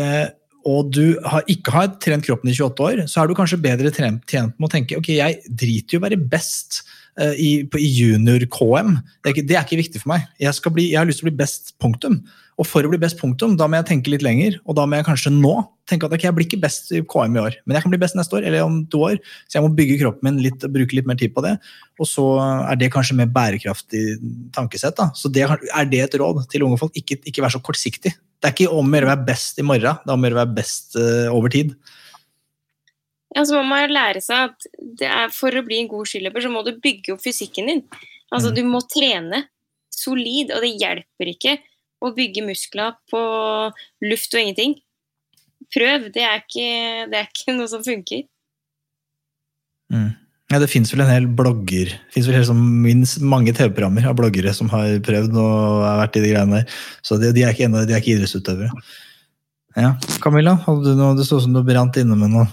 eh, og du har, ikke har trent kroppen i 28 år, så er du kanskje bedre trent, tjent med å tenke ok, jeg driter i å være best eh, i, i junior-KM. Det, det er ikke viktig for meg. Jeg, skal bli, jeg har lyst til å bli best, punktum. Og for å bli best punktum, da må jeg tenke litt lenger, og da må jeg kanskje nå tenke at okay, jeg blir ikke best i KM i år, men jeg kan bli best neste år, eller om to år. Så jeg må bygge kroppen min litt bruke litt mer tid på det. Og så er det kanskje mer bærekraftig tankesett. da. Så det, er det et råd til unge folk? Ikke, ikke vær så kortsiktig. Det er ikke om å gjøre å være best i morgen, det er om å gjøre å være best uh, over tid. Ja, så må man lære seg at det er, for å bli en god skiløper, så må du bygge opp fysikken din. Altså, Mm. du må trene solid, og det hjelper ikke å bygge muskler på luft og ingenting. Prøv, det er ikke, det er ikke noe som funker. Ja, Det fins vel en hel blogger Det finnes vel som minst mange TV-programmer av bloggere som har prøvd og har vært i de greiene der. Så de, de er ikke, de er ikke idrettsutøvere. Ja, Camilla, hadde du noe, det så ut som du brant inne med noe.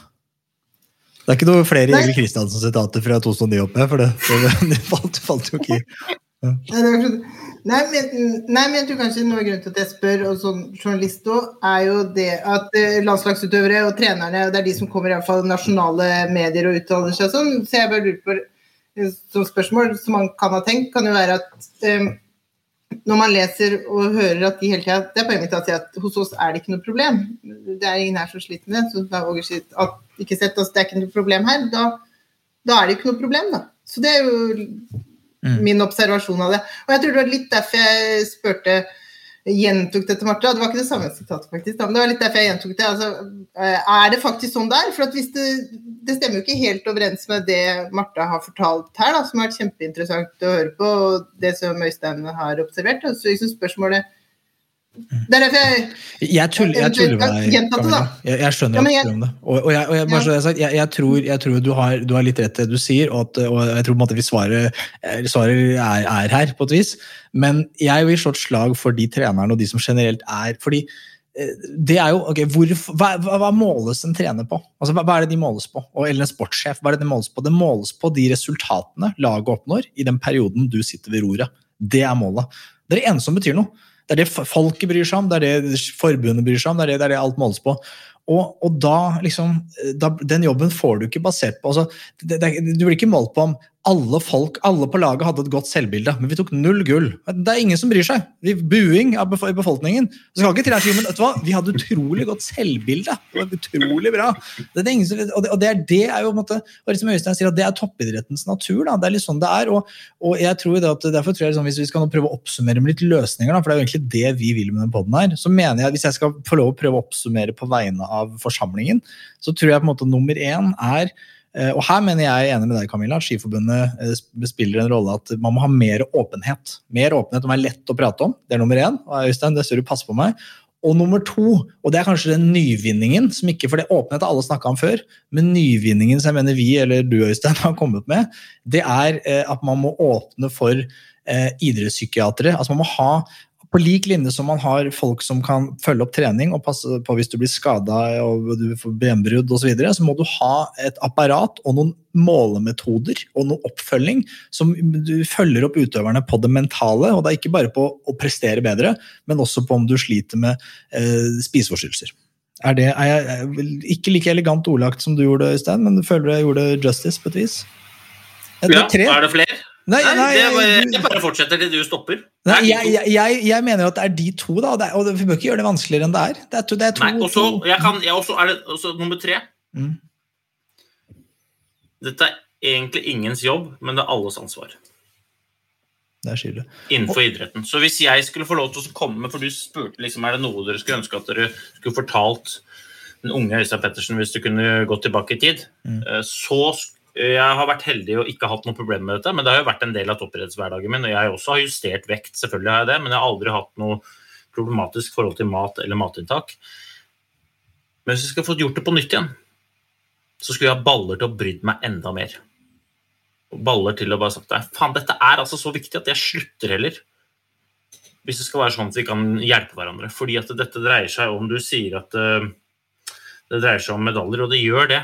Det er ikke noe flere Egil Kristiansen-sitater fra 2009 oppe, for det, det, det falt, falt jo ikke i. Nei, sånn- men, nei, men jeg tror kanskje noe av grunnen til at jeg spør, og som journalist òg, er jo det at eh, landslagsutøvere og trenerne, og det er de som kommer i hvert fall nasjonale medier og uttaler seg sånn, så jeg bare lurer på eh, som spørsmål som man kan ha tenkt, kan jo være at um, når man leser og hører at de hele tida Det er poenget mitt å si at hos oss er det ikke noe problem. Det er ingen her som sliter med det. At ikke sett oss, det er ikke noe problem her. Da, da er det ikke noe problem, da. Så det er jo min observasjon av det. Og jeg tror det var litt derfor jeg spurte gjentok det til Martha. Det var ikke det samme sitatet, faktisk, men det var litt derfor jeg gjentok det. Altså, eh, er det faktisk sånn der? For det, det stemmer jo ikke helt overens med det Martha har fortalt her, da, som har vært kjempeinteressant å høre på, og det som Øystein har observert. Og Så liksom spørsmålet Det er derfor jeg Jeg tuller, jeg tuller med deg, Camilla. Jeg, jeg skjønner Ja, men at du jeg- om det. Og, og, jeg, og jeg, bare så jeg, sagt, jeg, tror, tror du har, du har litt rett i det du sier, og, at, og jeg tror på en måte vi svaret, eh, svaret er, er her, på et vis. Men jeg vil slå et slag for de trenerne og de som generelt er fordi eh, det er jo, ok, hvor, hva, hva måles en trener på? Altså, hva, hva er det de måles på? Og, eller en sportssjef, hva er det de måles på? Det måles på de resultatene laget oppnår i den perioden du sitter ved roret. Det er målet. Det er det eneste som betyr noe. Det er det folket bryr seg om, det er det forbundet bryr seg om, det er det, det, er det alt måles på. Og, og da, liksom, da, Den jobben får du ikke basert på altså, det, det, Du blir ikke målt på om alle folk, alle på laget hadde et godt selvbilde, men vi tok null gull. Det er ingen som bryr seg. Vi, buing av befolkningen. Så kan ikke treneren si men vet du hva, vi hadde utrolig godt selvbilde. Det var utrolig bra. Det, er som, og det, og det, er, det er jo måte, og liksom Øystein sier, at det er toppidrettens natur. Da. Det er litt sånn det er. Og, og jeg tror det at, derfor tror jeg liksom, Hvis vi skal nå prøve å oppsummere med litt løsninger, da, for det er jo egentlig det vi vil med denne podden her, så mener jeg at hvis jeg skal få lov å prøve å oppsummere på vegne av forsamlingen, så tror jeg på en måte nummer én er og her mener jeg er enig med deg, Camilla, at Skiforbundet eh, spiller en rolle at man må ha mer åpenhet. Mer åpenhet og være lett å prate om. Det er nummer én. Og Øystein, det ser du passe på meg. Og nummer to, og det er kanskje den nyvinningen, som ikke, for det åpenhet har alle snakka om før, men nyvinningen som jeg mener vi, eller du Øystein, har kommet med, det er eh, at man må åpne for eh, idrettspsykiatere. Altså man må ha på lik linje som man har folk som kan følge opp trening og passe på hvis du blir skada og du får benbrudd osv., så, videre, så må du ha et apparat og noen målemetoder og noen oppfølging som du følger opp utøverne på det mentale. Og det er ikke bare på å prestere bedre, men også på om du sliter med eh, spiseforstyrrelser. Er det, er jeg, ikke like elegant ordlagt som du gjorde, Øystein, men du føler jeg gjorde justice på et vis? Det Ja, er det flere? Nei, Nei, nei, det jeg- jeg bare fortsetter til du stopper. Nei, jeg, jeg, jeg, mener at det er de to, da. Det er, og vi bør ikke gjøre det vanskeligere enn det er. Det er to, det er to, Nei, også, jeg kan, også er det også nummer tre. Mm. Dette er egentlig ingens jobb, men det er alles ansvar Der sier du. innenfor idretten. Så hvis jeg skulle få lov til å komme med, for du spurte liksom, er det noe dere skulle ønske at dere skulle fortalt den unge Øystein Pettersen hvis du kunne gått tilbake i tid, Mm. eh, så sk- jeg har vært heldig og ikke hatt noe problem med dette, men det har jo vært en del av toppidrettshverdagen min, og jeg også har justert vekt, selvfølgelig har jeg det, men jeg har aldri hatt noe problematisk forhold til mat eller matinntak. Men hvis jeg skulle fått gjort det på nytt igjen, så skulle jeg ha baller til å brydd meg enda mer. Og baller til å bare sagt nei, faen, dette er altså så viktig at jeg slutter heller. Hvis det skal være sånn at vi kan hjelpe hverandre. Fordi at dette dreier seg om Du sier at eh, det dreier seg om medaljer, og det gjør det.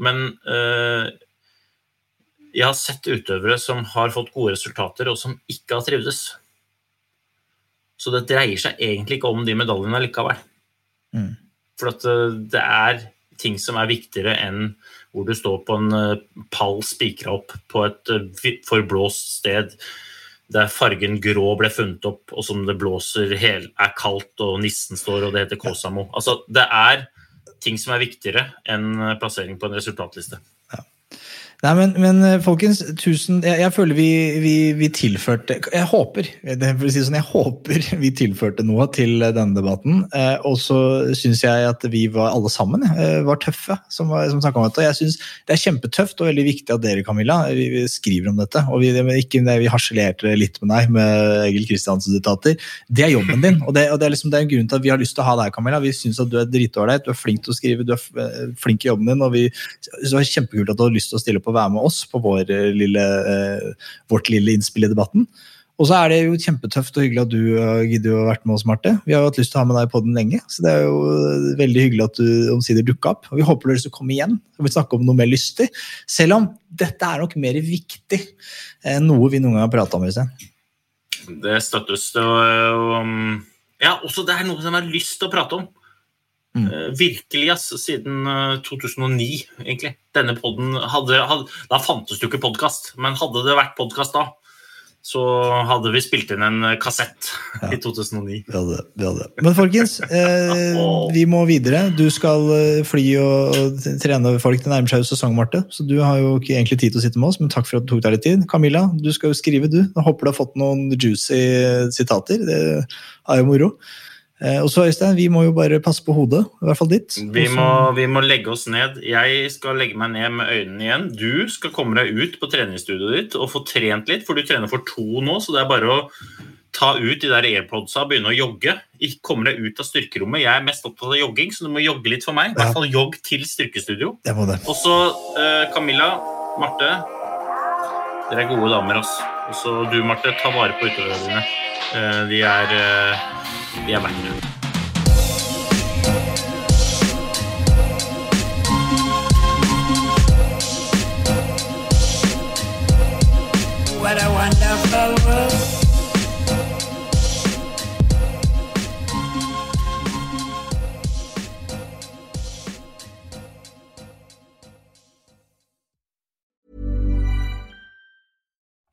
Men eh, jeg har sett utøvere som har fått gode resultater, og som ikke har trivdes. Så det dreier seg egentlig ikke om de medaljene likevel. Mm. For at eh, det er ting som er viktigere enn hvor du står på en eh, pall spikra opp på et eh, forblåst sted der fargen grå ble funnet opp, og som det blåser hel, er kaldt, og nissen står, og det heter Kåsamo. Altså, det er ting som er viktigere enn plassering på en resultatliste. Nei, men, men eh, folkens, tusen Jeg, jeg føler vi, vi, vi tilførte Jeg håper det for å si sånn, jeg håper vi tilførte noe til eh, denne debatten. Eh, og så syns jeg at vi var alle sammen eh, var tøffe som, som om dette. Jeg synes det er kjempetøft og veldig viktig at dere, Camilla, vi, vi skriver om dette. Og vi, ikke, vi harselerte litt med deg med Egil Kristiansen-sitater. Det er jobben din. Og det, og det, er liksom, det er en grunn til at vi har lyst til å ha deg, Camilla. Vi syns at du er dritålreit, du er flink til å skrive, du er eh, flink i jobben din. og vi det var kjempekult at du har lyst til å stille på og være med oss på vår eh, lille, eh, vårt lille innspill i debatten. Og så er det jo kjempetøft og hyggelig at du har å vært med oss, Marte. Vi har jo hatt lyst til å ha med deg på den lenge, så det er jo eh, veldig hyggelig at du omsider dukka opp. Og vi håper du har lyst til å komme igjen og vil snakke om noe mer lystig. Selv om dette er nok mer viktig enn noe vi noen gang har prata om. Øystein. Det støttes. Det var, um, ja, også det er noe som jeg har lyst til å prate om. Mm. Eh, virkelig, ass. Siden eh, 2009, egentlig. Denne podden hadde, hadde Da fantes det jo ikke podkast, men hadde det vært podkast da, så hadde vi spilt inn en kassett kassett i 2009. Vi hadde, vi hadde. Men folkens, eh, vi må videre. Du skal eh, fly og, og trene folk. Det nærmer seg jo sesong, Marte, så du har jo ikke egentlig tid til å sitte med oss, men takk for at du tok deg litt tid. Camilla, du skal jo skrive, du. Jeg håper du har fått noen juicy sitater. Det er jo moro. Eh, og så, Øystein, vi må jo bare passe på hodet, i hvert fall ditt. Vi må, vi må legge oss ned. Jeg skal legge meg ned med øynene igjen. Du skal komme deg ut på treningsstudioet ditt og få trent litt, for du trener for to nå, så det er bare å ta ut de der airpodsa og begynne å jogge. Ikke komme deg ut av styrkerommet. Jeg er mest opptatt av jogging, så du må jogge litt for meg. I hvert fall jogg til styrkestudio. Og så uh, Camilla, Marte. Dere er gode damer, ass. Så du, Marte, ta vare på utøverne dine. Eh, de er eh, De er verdt det.